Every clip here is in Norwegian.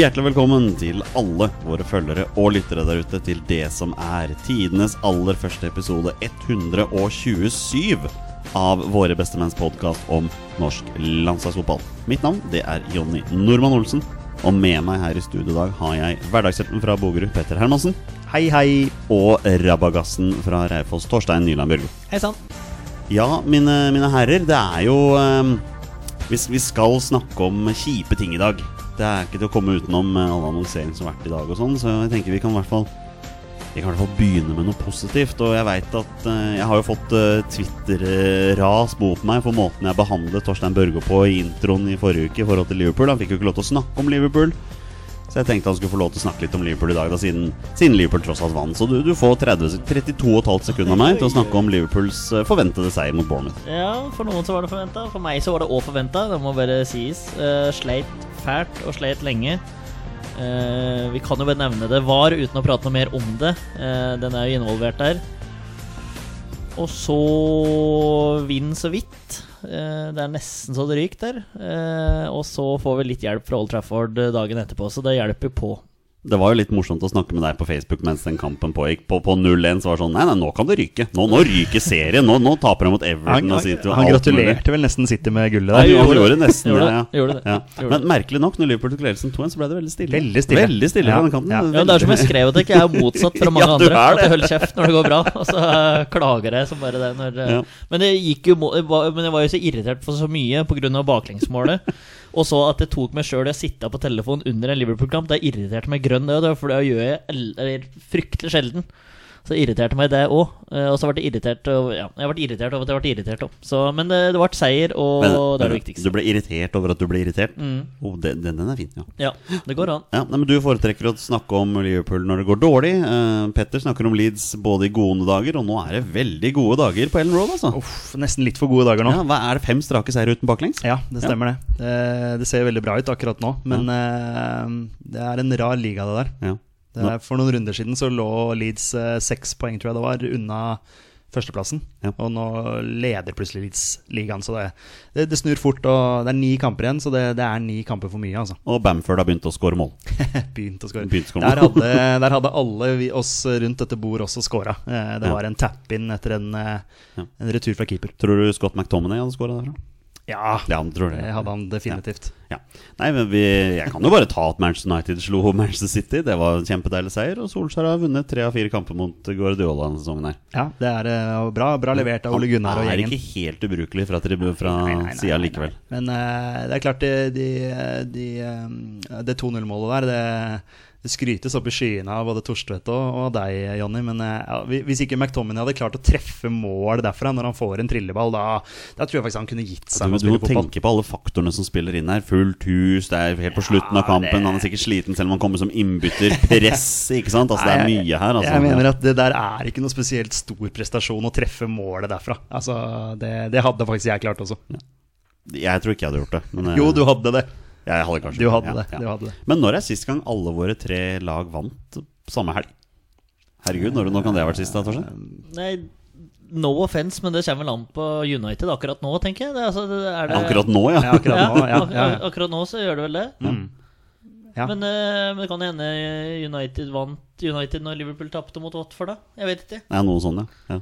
Hjertelig velkommen til alle våre følgere og lyttere der ute til det som er tidenes aller første episode 127 av Våre bestemenns podkast om norsk landslagsfotball. Mitt navn det er Jonny Normann Olsen, og med meg her i studio i dag har jeg hverdagshelten fra Bogerud, Petter Hermansen, Hei, hei. og rabagassen fra Raufoss, Torstein Nyland Bjørgo. Hei sann. Ja, mine, mine herrer, det er jo um, vi, vi skal snakke om kjipe ting i dag. Det er ikke til å komme utenom Med alle annonsering som har vært i dag og sånn, så jeg tenker vi kan i hvert fall vi kan i hvert fall begynne med noe positivt. Og jeg veit at uh, jeg har jo fått uh, Twitter-ras mot meg for måten jeg behandlet Torstein Børgo på i introen i forrige uke i forhold til Liverpool. Han fikk jo ikke lov til å snakke om Liverpool. Så jeg tenkte han skulle få lov til å snakke litt om Liverpool i dag, da, siden, siden Liverpool tross alt vant. Så du, du får 30, 32,5 sekunder av meg til å snakke om Liverpools eh, forventede seier mot Bournemouth. Ja, for noen så var det forventa. For meg så var det òg forventa. Det må bare sies. Uh, sleit fælt og sleit lenge. Uh, vi kan jo bare nevne det var uten å prate noe mer om det. Uh, den er jo involvert der. Og så vinn så vidt. Eh, det er nesten så det ryker der. Eh, og så får vi litt hjelp fra Old Trafford dagen etterpå, så det hjelper på. Det var jo litt morsomt å snakke med deg på Facebook mens den kampen pågikk. På, på 0-1 så var det sånn Nei, nei, nå kan det ryke. Nå, nå ryker serien. Nå, nå taper de mot Everton. Han, han, han gratulerte vel nesten City med gullet Ja, der. han gjorde nesten Gjorde det. Ja. Gjorde det. Ja. Men merkelig nok, når Liverpool tok ledelsen 2-1, så ble det veldig stille. Veldig stille. Veldig stille Ja. på den kanten. Ja. Ja, det er som jeg skrev at jeg ikke er motsatt fra mange Ja, andre. At jeg holder kjeft når det går bra, og så eh, klager jeg som bare det. Når, Ja. Men det gikk jo Men jeg var jo så irritert for så mye pga. baklengsmålet. Og så at det tok meg sjøl å sitte på telefonen under en Liverpool-kamp. Det irriterte meg grønn, og for det gjør jeg fryktelig sjelden. Så irriterte meg det òg. Og så ble jeg irritert over, ja, jeg ble irritert over at jeg ble irritert òg. Men det, det ble seier, og Men, det er det viktigste. Du ble irritert over at du ble irritert? Mm. Oh, den, den, er fin, ja. Ja, det går an. Ja, men Du foretrekker å snakke om Liverpool når det går dårlig. Uh, Petter snakker om Leeds både i gode dager, og nå er det veldig gode dager på Ellen Road. altså Uff, nesten litt for gode dager nå. ja, hva Er det fem strake seire uten baklengs? Ja, det stemmer det. det. Det ser veldig bra ut akkurat nå, men uh, det er en rar liga, det der. Ja. Det er, for noen runder siden så lå Leeds eh, seks poeng, tror jeg det var, unna førsteplassen. Ja. Og nå leder plutselig Leeds ligaen, så det, det, det snur fort. Og det er ni kamper igjen, så det, det er ni kamper for mye, altså. Og Bamford har begynt å skåre mål. Begynt å skåre. Der der hadde alle vi, oss rundt dette bordet også skåra. Eh, Det Ja. var en tap-in etter en, eh, Ja. en retur fra keeper. Tror du Scott McTominay hadde skåra derfra? Ja, Ja, det. hadde han definitivt. Ja. Nei, men vi, Jeg kan jo bare ta at Manchester United slo Manchester City. Det var en kjempedeilig seier. Og Solskjær har vunnet tre av fire kamper mot Guardiola denne sesongen. her Ja, det er uh, bra, bra levert av Ole Gunnar og Han er ikke helt ubrukelig fra, fra sida likevel. Men uh, det er klart, det de, de, de, 2-0-målet der, det, det skrytes opp i skyene av både Torstvedt og, og deg, Jonny. Men eh, ja, hvis ikke McTominay hadde klart å treffe mål derfra når han får en trilleball, da, da tror jeg faktisk han kunne gitt seg Du, med å du må tenke på alle faktorene som spiller inn her. Fullt hus, det er helt på slutten av kampen. Han er sikkert sliten selv om han kommer som innbytter. Press, ikke sant. Altså, det er mye her. Altså. Jeg mener at det der er ikke noe spesielt stor prestasjon å treffe målet derfra. Altså, det, det hadde faktisk jeg klart også. Jeg tror ikke jeg hadde gjort det. Men, eh, Jo, du hadde det. Jeg hadde kanskje Du hadde det. Du hadde det. Men når er sist gang alle våre tre lag vant samme helg? Herregud, når, når kan det ha vært sist? da, Torsen? Nei, no offense, men det kommer vel an på United akkurat nå, tenker jeg. Det, altså, det, er det, Akkurat nå, ja. Ja, akkurat nå. Ja, ja, ja. akkurat nå så gjør det vel det. Ja. Men, uh, men det kan hende United vant United når Liverpool tapte mot Watford, da? Jeg vet ikke. ja noe sånt, ja.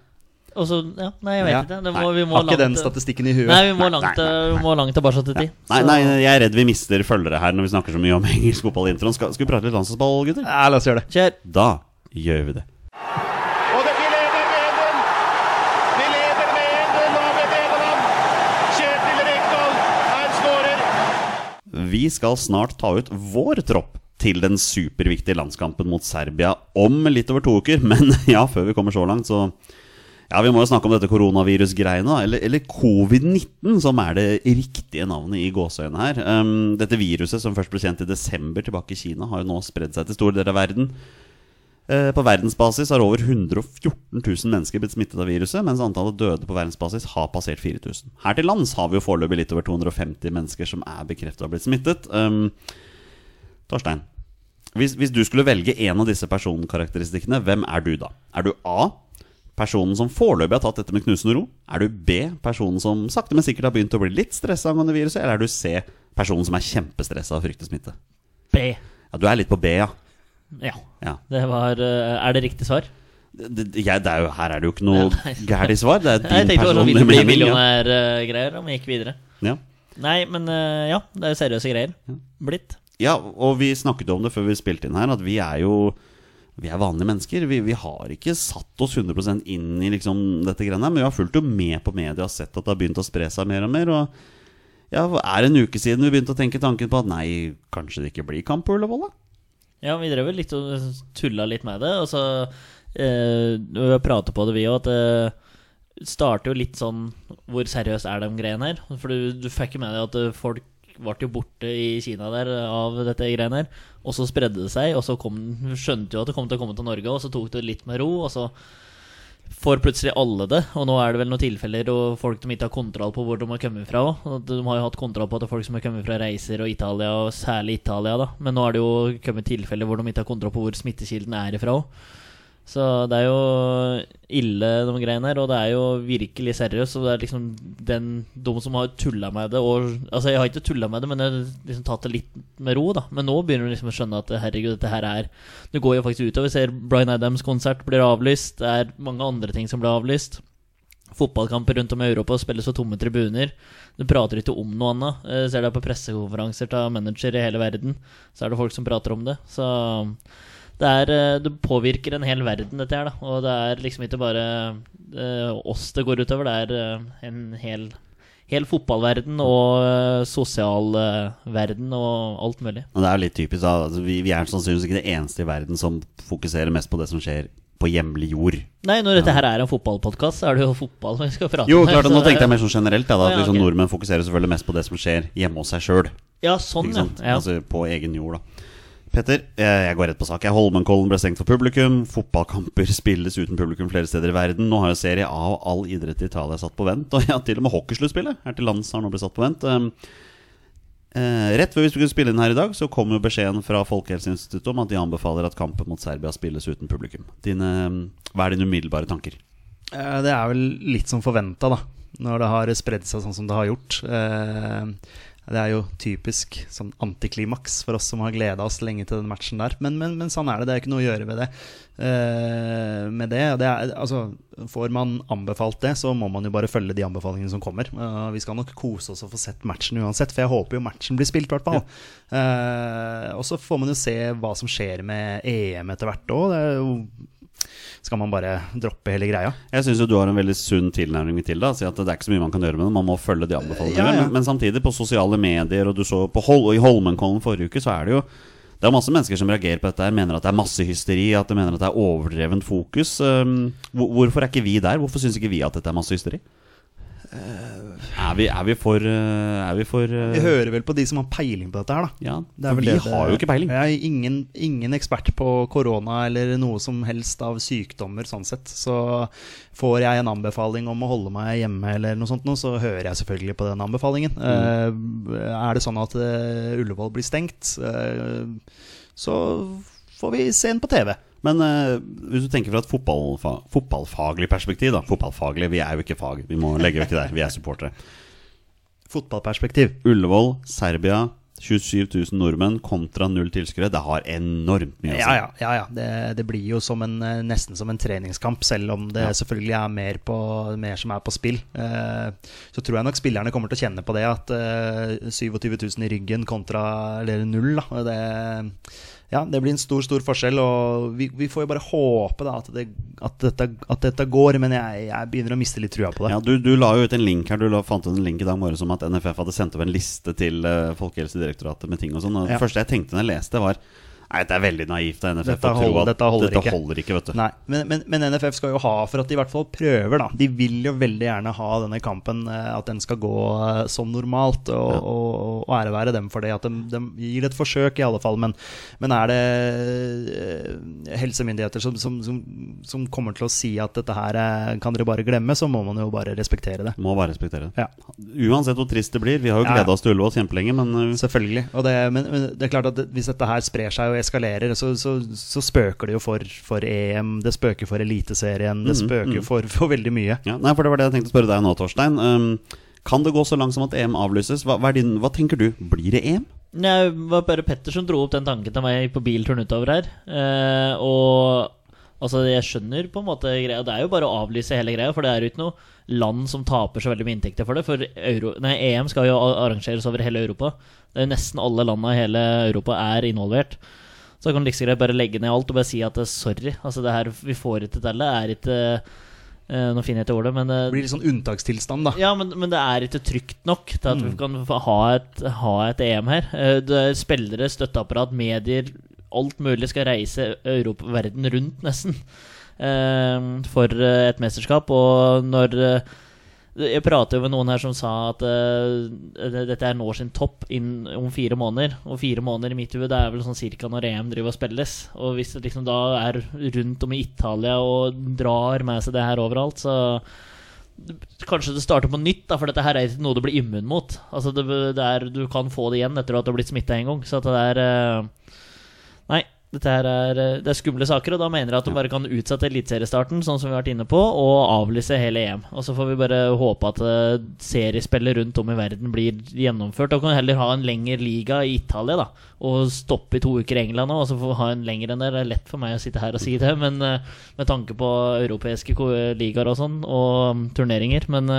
Så, ja, nei, jeg vet Ja. ikke. Det må, Nei, vi må Har ikke den statistikken i huet. Nei, vi må Nei, langt, vi må langt tilbake til tid. Nei, nei, jeg er redd vi mister følgere her når vi snakker så mye om engelsk fotball i introen. Skal, skal vi prate litt landslagsball, gutter? Ja, la oss gjøre det. Kjør. Da gjør vi det. Vi leder med 1-0. Vi leder med 1-0 over Nederland. Kjetil Rekdal, han skårer. Vi skal snart ta ut vår tropp til den superviktige landskampen mot Serbia om litt over to uker. Men ja, før vi kommer så langt, så Ja, vi må jo snakke om dette koronavirusgreiene. Eller, eller covid-19, som er det riktige navnet i gåseøynene her. Um, dette viruset, som først ble kjent i desember tilbake i Kina, har jo nå spredd seg til store deler av verden. Uh, På verdensbasis har over 114 000 mennesker blitt smittet av viruset, mens antallet døde på verdensbasis har passert 4000. Her til lands har vi jo foreløpig litt over 250 mennesker som er bekreftet å ha blitt smittet. Um, Torstein, hvis, hvis du skulle velge en av disse personkarakteristikkene, hvem er du da? Er du A. Personen som foreløpig har tatt dette med knusende ro? Er du B. Personen som sakte, men sikkert har begynt å bli litt stressa angående viruset? Eller er du C. Personen som er kjempestressa og frykter smitte? B. Ja, du er litt på B, ja. Ja. ja. Det var eh, Er det riktig svar? Det, det, jeg, det er jo, her er det jo ikke noe gærent svar. Det er Jeg din tenkte det var sånn millionær-greier, om vi gikk videre. Ja. Nei, men eh, ja, det er jo seriøse greier. Blitt. ja, og vi snakket om det før vi spilte inn her, at vi er jo vi er vanlige mennesker. Vi, vi har ikke satt oss 100 inn i liksom dette greiene, men vi har fulgt jo med på media og sett at det har begynt å spre seg mer og mer. Og ja, er det en uke siden vi begynte å tenke tanken på at nei, kanskje det ikke blir kamp på Ullevål, da? Ja, vi drev vel litt og tulla litt med det. Og så eh, Vi pratet på det, vi òg, at det starter jo litt sånn Hvor seriøst er de greiene her? For du, du fikk jo med deg at eh, folk ble jo borte i Kina der av dette greiene her. Og så spredde det seg, og så kom, skjønte jo at det kom til å komme til Norge, og så tok det litt med ro, og så får plutselig alle det. Og nå er det vel noen tilfeller og folk de ikke har kontroll på hvor de har kommet fra. De har jo hatt kontroll på at det er folk som har kommet fra reiser og Italia, og særlig Italia, da. Men nå er det jo kommet tilfeller hvor de ikke har kontroll på hvor smittekilden er ifra òg. Så det er jo ille, de greiene her, og det er jo virkelig seriøst. Og det er liksom den, de som har tulla med det og, Altså, jeg har ikke tulla med det, men jeg har liksom tatt det litt med ro, da. Men nå begynner du liksom å skjønne at herregud, dette her er Det går jo faktisk utover. Vi ser Bryan Adams-konsert blir avlyst. Det er mange andre ting som blir avlyst. Fotballkamper rundt om i Europa spilles på tomme tribuner. Du prater ikke om noe annet. Jeg ser det på pressekonferanser til manager i hele verden. Så er det folk som prater om det. Så det, er, eh, det påvirker en hel verden, dette her. da Og det er liksom ikke bare eh, oss det går utover. Det er eh, en hel, hel fotballverden og sosialverden sosial verden og alt mulig. Og det er jo litt typisk da altså, vi, vi er sannsynligvis ikke det eneste i verden som fokuserer mest på det som skjer på hjemlig jord. Nei, når dette her er en fotballpodkast, så er det jo fotball vi skal prate om. Jo, klart, så Nå tenkte jeg mer sånn generelt. Ja, da, at ja, liksom. Nordmenn fokuserer selvfølgelig mest på det som skjer hjemme hos seg sjøl. Ja, sånn, ja. ja. Altså på egen jord, da. Petter, jeg, går rett på sak. Holmenkollen ble stengt for publikum. Fotballkamper spilles uten publikum flere steder i verden. Nå har jo Serie A og all idrett i Italia satt på vent. Og ja, til og med hockeysluttspillet her til lands har nå blitt satt på vent. Um, eh, rett før vi skulle spille inn her i dag, så kom jo beskjeden fra Folkehelseinstituttet om at de anbefaler at kampen mot Serbia spilles uten publikum. Dine, um, hva er dine umiddelbare tanker? Eh, Det er vel litt som forventa, da. Når det har spredd seg sånn som det har gjort. Eh, Det er jo typisk sånn antiklimaks for oss som har gleda oss lenge til den matchen der. Men, men, men sånn er det. Det er ikke noe å gjøre ved det. Eh, med det, det er, altså, Får man anbefalt det, så må man jo bare følge de anbefalingene som kommer. Eh, vi skal nok kose oss og få sett matchen uansett, for jeg håper jo matchen blir spilt, i hvert fall. Eh, og så får man jo se hva som skjer med EM etter hvert òg. Skal man bare droppe hele greia? Jeg syns du har en veldig sunn tilnærming til det. Si at det er ikke så mye man kan gjøre med det. Man må følge de anbefalingene. Ja, ja. Men, men samtidig, på sosiale medier, og du så på Hol i Holmenkollen forrige uke, så er det jo det er masse mennesker som reagerer på dette her, mener at det er massehysteri, at de mener at det er overdrevent fokus. Hvorfor er ikke vi der? Hvorfor syns ikke vi at dette er massehysteri? Er vi, er vi for uh, Er vi for uh, Vi hører vel på de som har peiling på dette her, da. Ja, for vi det har jo ikke peiling. Jeg er ingen, ingen ekspert på korona eller noe som helst av sykdommer, sånn sett. Så får jeg en anbefaling om å holde meg hjemme eller noe sånt, så hører jeg selvfølgelig på den anbefalingen. Mm. Eh, er det sånn at eh, Ullevål blir stengt, eh, så får vi se den på TV. Men uh, hvis du tenker fra et fotballfa fotballfaglig perspektiv, da. Fotballfaglig, vi er jo ikke fag. Vi må legge vekk det. Vi er supportere. Fotballperspektiv. Ullevål, Serbia, 27 000 nordmenn kontra null tilskuere. Det har enormt mye å si. Ja, ja. ja, ja. Det, det blir jo som en, eh, nesten som en treningskamp, selv om det Ja. selvfølgelig er mer, på, mer som er på spill. Eh, så tror jeg nok spillerne kommer til å kjenne på det, at eh, 27 000 i ryggen kontra eller null, da. Det, ja, det blir en stor, stor forskjell, og vi, vi får jo bare håpe da, at, det, at, dette, at dette går, men jeg, jeg begynner å miste litt trua på det. Ja, du, du la jo ut en link her Du la, fant ut en link i dag morges om at NFF hadde sendt opp en liste til uh, Folkehelsedirektoratet med ting og sånn. Og Ja. Det første jeg tenkte når jeg leste, var Nei, det er veldig naivt av NFF Dette å tro at dette holder dette holder ikke. vet du Nei, men, men, men NFF skal jo ha for at de i hvert fall prøver, da. De vil jo veldig gjerne ha denne kampen, eh, at den skal gå eh, som normalt. Og, Ja. og, og ære være dem for det, at de, de gir et forsøk, i alle fall. Men, men er det eh, helsemyndigheter som, som, som, som kommer til å si at dette her kan dere bare glemme, så må man jo bare respektere det. Må bare respektere det. Ja. Uansett hvor trist det blir. Vi har jo gleda oss til Ullevål kjempelenge, men Selvfølgelig. Og det, men, men det er klart at hvis dette her sprer seg og eskalerer, så, så, så spøker det jo for, for EM, det spøker for Eliteserien, det Mhm, spøker mhm. for, for veldig mye. ja, Nei, for det var det jeg tenkte å spørre deg nå, Torstein. Um, kan det gå så langt som at EM avlyses? Hva, hva, er din, hva tenker du? Blir det EM? Nei, det var bare Petter som dro opp den tanken til meg på bilturen utover her. Eh, og altså, jeg skjønner på en måte greia. Det er jo bare å avlyse hele greia, for det er jo ikke noe land som taper så veldig mye inntekter for det. For euro, nei, EM skal jo arrangeres over hele Europa. Det er jo Nesten alle landene i hele Europa er involvert. Så kan du like greit bare legge ned alt og bare si at eh, sorry, altså det her vi får ikke til. Det er ikke Uh, Nå finner jeg ikke ordet, men uh, Det blir litt sånn unntakstilstand, da. ja, men, men det er ikke trygt nok til at vi kan ha et, ha et EM her. Uh, er spillere, støtteapparat, medier, alt mulig skal reise Europa, verden rundt, nesten, eh, for eh, et mesterskap. Og når eh, Jeg prater jo med noen her som sa at uh, dette er nå sin topp inn om fire måneder. Og fire måneder i mitt hue, det er vel sånn cirka når EM driver og spilles. Og hvis det liksom da er rundt om i Italia og drar med seg det her overalt, så Kanskje det starter på nytt, da, for dette her er ikke noe du blir immun mot. Altså det, det er, Du kan få det igjen etter at du har blitt smitta en gang. Så at det er Nei, dette her er, eh, det er skumle saker, og da mener jeg at du bare kan utsette eliteseriestarten, sånn som vi har vært inne på, og avlyse hele EM. Og så får vi bare håpe at eh, seriespillet rundt om i verden blir gjennomført. Og kan heller ha en lengre liga i Italia, da, og stoppe i to uker i England og så få ha en lengre enn det. Det er lett for meg å sitte her og si det, men eh, med tanke på europeiske ligaer og sånn, og mm, turneringer. Men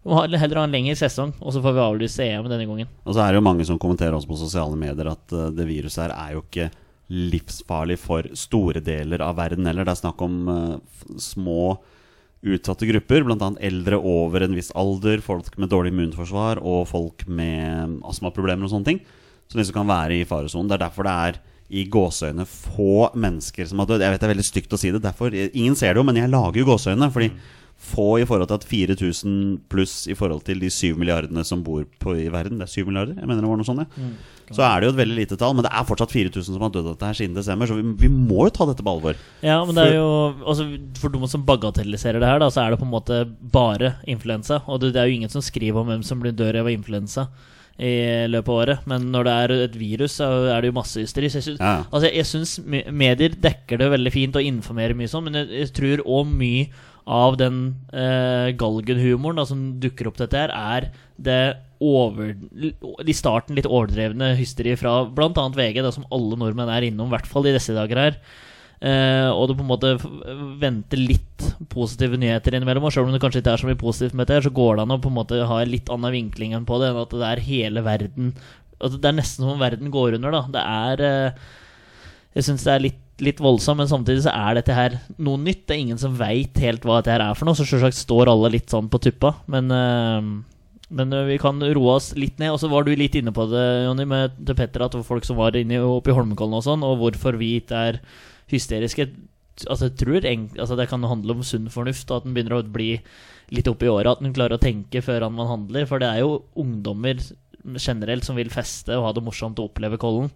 vi må heller ha en lengre sesong, og så får vi avlyse EM denne gangen. Og så er det jo mange som kommenterer også på sosiale medier at det viruset her er jo ikke livsfarlig for store deler av verden heller. Det er snakk om uh, små utsatte grupper, bl.a. eldre over en viss alder, folk med dårlig immunforsvar og folk med astmaproblemer og sånne ting, som liksom kan være i faresonen. Det er derfor det er i gåseøyne få mennesker som har dødd. Jeg vet det er veldig stygt å si det, derfor, ingen ser det jo, men jeg lager jo gåseøyne. Fordi få i forhold til at 4000 pluss i forhold til de 7 milliardene som bor på i verden Det er 7 milliarder? Jeg mener det var noe sånt, ja. Så er det jo et veldig lite tall, men det er fortsatt 4000 som har dødd av dette her siden desember, så vi, vi må jo ta dette på alvor. Ja, men det er jo altså, For de som bagatelliserer det her, da, så er det på en måte bare influensa. Og det, det er jo ingen som skriver om hvem som blir dør av influensa i løpet av året. Men når det er et virus, så er det jo masse hysteri. Så jeg syns, Ja. altså, medier dekker det veldig fint og informerer mye sånn, men jeg, jeg tror òg mye av den eh, galgenhumoren som dukker opp dette her, er det over, i starten litt overdrevne hysteriet fra bl.a. VG, da, som alle nordmenn er innom, i hvert fall i disse dager her. Eh, og du på en måte venter litt positive nyheter innimellom. Og selv om det kanskje ikke er så mye positivt med dette, så går det an å på en måte ha en litt annen vinkling enn på det, enn at det er hele verden altså, Det er nesten som om verden går under, da. Det er eh, Jeg syns det er litt, litt voldsom, men samtidig så er dette her noe nytt. Det er ingen som veit helt hva dette her er for noe, så selvsagt står alle litt sånn på tuppa. Men eh, men eh, vi kan roe oss litt ned. Og så var du litt inne på det, Jonny, med til Petter, at det var folk som var inne oppe i Holmenkollen og sånn, og hvorfor vi ikke er hysteriske. Altså, jeg tror altså, det kan handle om sunn fornuft, og at en begynner å bli litt opp i åra. At en klarer å tenke før man handler. For det er jo ungdommer generelt som vil feste og ha det morsomt og oppleve Kollen.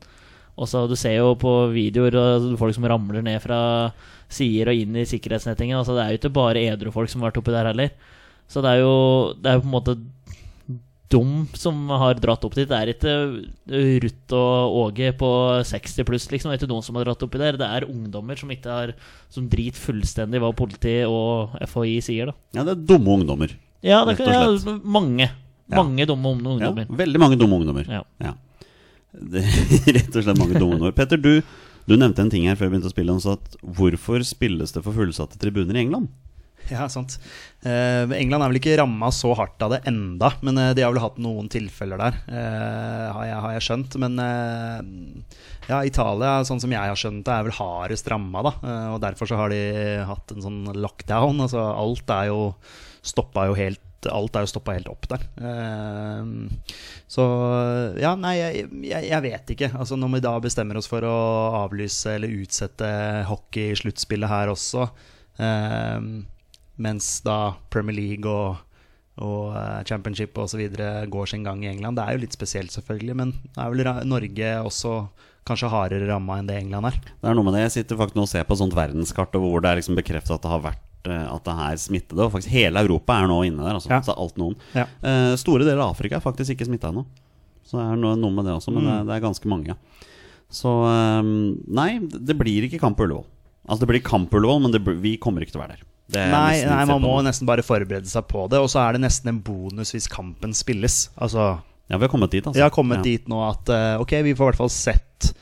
Og så Du ser jo på videoer folk som ramler ned fra sider og inn i sikkerhetsnettingen. Altså, det er jo ikke bare edru folk som har vært oppi der heller. Så det er jo, det er på en måte dum som har dratt opp dit. Det er ikke Ruth og Åge på 60 pluss, liksom. Det er ikke noen som har dratt oppi der. Det er ungdommer som ikke har Som driter fullstendig hva politi og FHI sier, da. Ja, det er dumme ungdommer. Ja, det kan, ja, mange. mange. Ja. Dumme ungdommer. Ja, veldig mange dumme ungdommer. Ja. Det, rett og slett mange dumme ungdommer. Petter, du, du nevnte en ting her før vi begynte å spille. At hvorfor spilles det for fullsatte tribuner i England? Ja, sant. Eh, England er vel ikke ramma så hardt av det enda, men eh, de har vel hatt noen tilfeller der, eh, har, jeg, har jeg skjønt. Men eh, ja, Italia, sånn som jeg har skjønt det, er vel hardest ramma, da. Eh, og derfor så har de hatt en sånn lockdown. Altså alt er jo stoppa jo helt Alt er jo stoppa helt opp der. Eh, så ja, nei, jeg, jeg, jeg vet ikke. Altså Når vi da bestemmer oss for å avlyse eller utsette hockeysluttspillet her også, eh, mens da Premier League og, og eh, Championship osv. går sin gang i England. Det er jo litt spesielt, selvfølgelig, men det er vel Norge også kanskje hardere ramma enn det England er. Det er noe med det. Jeg sitter faktisk nå og ser på et sånt verdenskart over hvor det er liksom bekreftet at det har vært at det er smittede. Og faktisk hele Europa er nå inne der. Altså, Ja. Alt noen. Ja. Eh, store deler av Afrika er faktisk ikke smitta ennå. Så det er noe, med det også, men det, det er ganske mange. Så um, nei, det blir ikke kamp på Ullevål. Altså det blir kamp på Ullevål, men blir- vi kommer ikke til å være der. Det er Nei, nei, man må nesten bare forberede seg på det. Og så er det nesten en bonus hvis kampen spilles. Altså Ja, vi har kommet dit, altså. Vi har kommet ja. dit nå at uh, ok, vi får i hvert fall sett eh,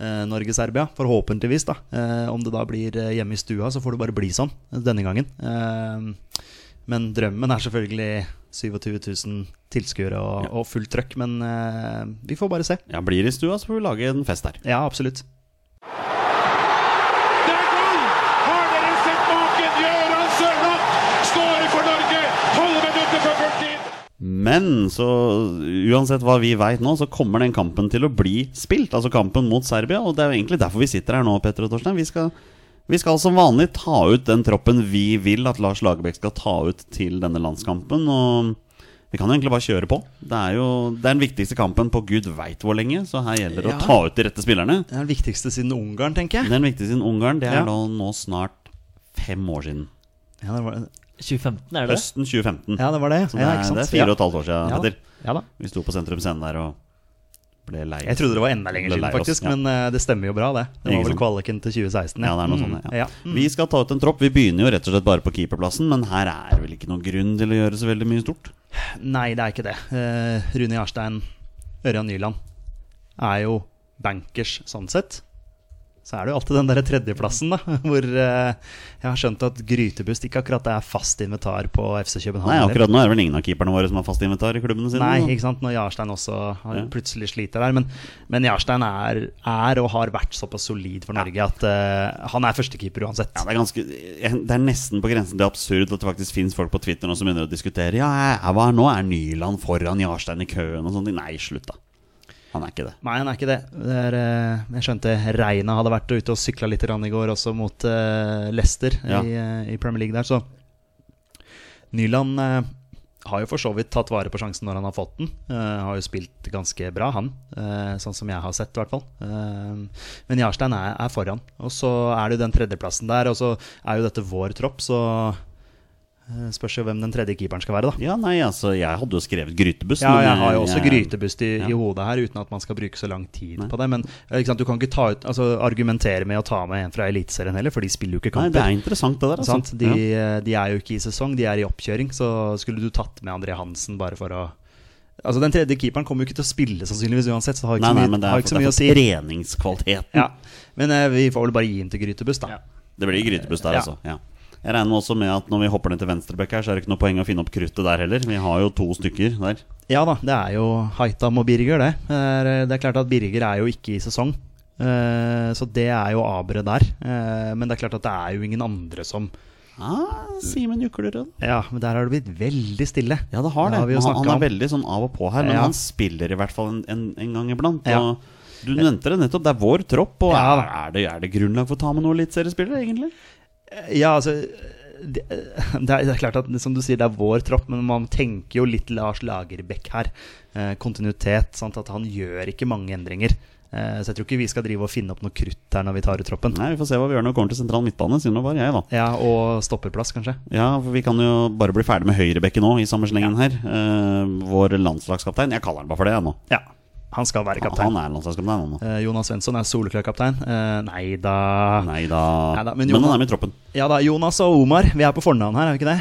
Norge-Serbia. Forhåpentligvis, da. Eh, om det da blir eh, hjemme i stua, så får det bare bli sånn denne gangen. Eh, men drømmen er selvfølgelig 27 000 tilskuere og, og fullt trøkk. Men eh, vi får bare se. Ja, Blir det i stua, så får vi lage en fest der. Ja, absolutt. Det er goal! Har dere sett maken? Gøran Sørloth skårer for Norge! Tolv minutter før fulltid! Men så uansett hva vi veit nå, så kommer den kampen til å bli spilt. Altså kampen mot Serbia. Og det er jo egentlig derfor vi sitter her nå, Petter og Torstein. Vi skal, vi skal som vanlig ta ut den troppen vi vil at Lars Lagerbäck skal ta ut til denne landskampen. Og vi kan jo egentlig bare kjøre på. Det er jo det er den viktigste kampen på gud veit hvor lenge, så her gjelder det Ja. å ta ut de rette spillerne. Det er den viktigste siden Ungarn, tenker jeg. Den viktigste siden Ungarn, det er Ja. da nå snart fem år siden. Ja, det var, 2015, er det? Høsten 2015. ja, det, var det. Så det, ja, er, ikke sant? det er fire og et halvt år siden, Ja. Petter. Ja da. Vi sto på Sentrum Scene der og ble lei. Jeg trodde det var enda lenger siden, faktisk. ja. Men uh, det stemmer jo bra, det. Det var vel kvaliken til 2016. Ja, det er noe Mm, sånt, ja. ja. Vi skal ta ut en tropp. Vi begynner jo rett og slett bare på keeperplassen, men her er vel ikke noen grunn til å gjøre så veldig mye stort. Nei, det er ikke det. Uh, Rune Jarstein, Ørjan Nyland er jo bankers sånn sett. Så er det jo alltid den der tredjeplassen, da, hvor eh, jeg har skjønt at Grytebust ikke akkurat er fast inventar på FC København. Nei, akkurat nå er det vel ingen av keeperne våre som har fast inventar i klubbene sine. Nei, ikke sant, når Jarstein også har Ja. plutselig sliter der. Men, men Jarstein er, er og har vært såpass solid for Norge at eh, han er førstekeeper uansett. Ja, det, er ganske, det er nesten på grensen til absurd at det faktisk fins folk på Twitter nå som begynner å diskutere Ja, jeg- hva er nå? Er Nyland foran Jarstein i køen og sånne ting? Nei, slutt, da. Han er ikke det. Nei, han er ikke det. det er, eh, jeg skjønte Reina hadde vært ute og sykla litt i går, også mot eh, Leicester Ja. i, eh, i Premier League der, så Nyland har jo for så vidt tatt vare på sjansen når han har fått den. Uh, har jo spilt ganske bra, han. Uh, sånn som jeg har sett, i hvert fall. Uh, men Jarstein er, er foran. Og så er det jo den tredjeplassen der, og så er jo dette vår tropp, så spørs jo hvem den tredje keeperen skal være, da. Ja, nei, altså, jeg hadde jo skrevet Grytebust. Ja, jeg har jo også jeg- grytebust i, ja. i hodet her, uten at man skal bruke så lang tid Nei. på det. Men eh, sant, du kan ikke ta ut, altså, argumentere med å ta med en fra Eliteserien heller, for de spiller jo ikke kamper. Nei, det er interessant, det der. Altså. De, Ja. eh, de er jo ikke i sesong, de er i oppkjøring. Så skulle du tatt med André Hansen bare for å Altså Den tredje keeperen kommer jo ikke til å spille sannsynligvis uansett, så det har ikke Nei, så nei, mye, men det har er, ikke så mye å si. treningskvaliteten. Ja. Men eh, vi får vel bare gi den til Grytebust, da. Det blir Grytebust der, altså. Ja. Jeg regner også med at når vi hopper ned til venstreback her, så er det ikke noe poeng å finne opp kruttet der heller. Vi har jo to stykker der. Ja da, det er jo Haitam og Birger, det. Det er, det er klart at Birger er jo ikke i sesong. Eh, så det er jo aberet der. Eh, men det er klart at det er jo ingen andre som Ah, Simen Juklerød. Ja, men der har det blitt veldig stille. Ja, det har det. har han, han er om. veldig sånn av og på her, men Ja. han spiller i hvert fall en, en, en gang iblant. Ja. Du nevnte det nettopp, det er vår tropp. Og Ja, er, det, er det grunnlag for å ta med noen eliteseriespillere, egentlig? Ja, altså det, det, er, klart at som du sier, det er vår tropp, men man tenker jo litt Lars Lagerbäck her. Eh, kontinuitet. Sant? At han gjør ikke mange endringer. Eh, så jeg tror ikke vi skal drive og finne opp noe krutt her når vi tar ut troppen. Nei, Vi får se hva vi gjør når vi kommer til sentral midtbane, siden det var jeg, da. Ja, Og stopperplass, kanskje. Ja, for Vi kan jo bare bli ferdig med høyrebekken nå, i samme slengen her. Eh, vår landslagskaptein. Jeg kaller han bare for det, jeg nå. Ja, han skal være Han kaptein. er landslagskaptein, han. Eh, Jonas Svensson er soleklar kaptein. Eh, nei da Nei da. Men men, Jonas- han er med i troppen. Ja da, Jonas og Omar. Vi er på fornavn her, er vi ikke det?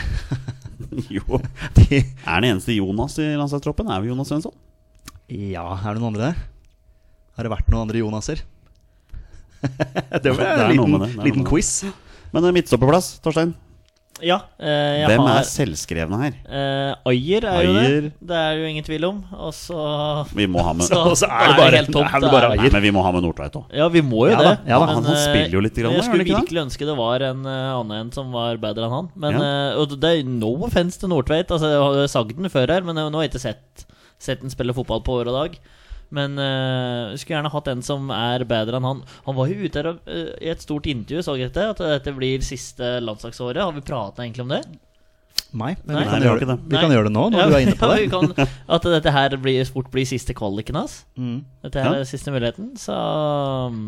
jo. De, Er den eneste Jonas i landslagstroppen? Er vi Jonas Svensson? ja, er det noen andre? Har det vært noen andre Jonaser? det var en liten, det, det liten quiz. Men midtstopperplass, Torstein. Ja, eh, jeg Hvem har er selvskrevne her? eh, Ayer er jo Ayer. det. Det er jo ingen tvil om. Og så Vi må ha med Så- Og så er det bare, helt tomt, er det bare Ayer. Nei, men vi må ha med Nordtveit òg. Ja, vi må jo Ja da, det. ja da. Han- han eh, spiller jo litt grann, Jeg skulle ikke det? ønske det var en uh, annen en som var bedre enn han. Men Ja. uh, det er no offense til Nordtveit. Altså, jeg har sagt den før her, men jeg, nå har jeg ikke sett Sett den spille fotball på år og dag. Men uh, skulle gjerne hatt en som er bedre enn han. Han var jo ute her eh, i et stort intervju, så dette, at dette blir siste landslagsåret. Har vi prata egentlig om det? Nei, men Nei, vi, kan Nei, gjøre, det. det. vi kan gjøre det nå, når Ja, du er inne på ja, det. vi kan, at dette her blir, fort blir siste kvaliken hans. Mm. Dette her Ja. er siste muligheten, så um,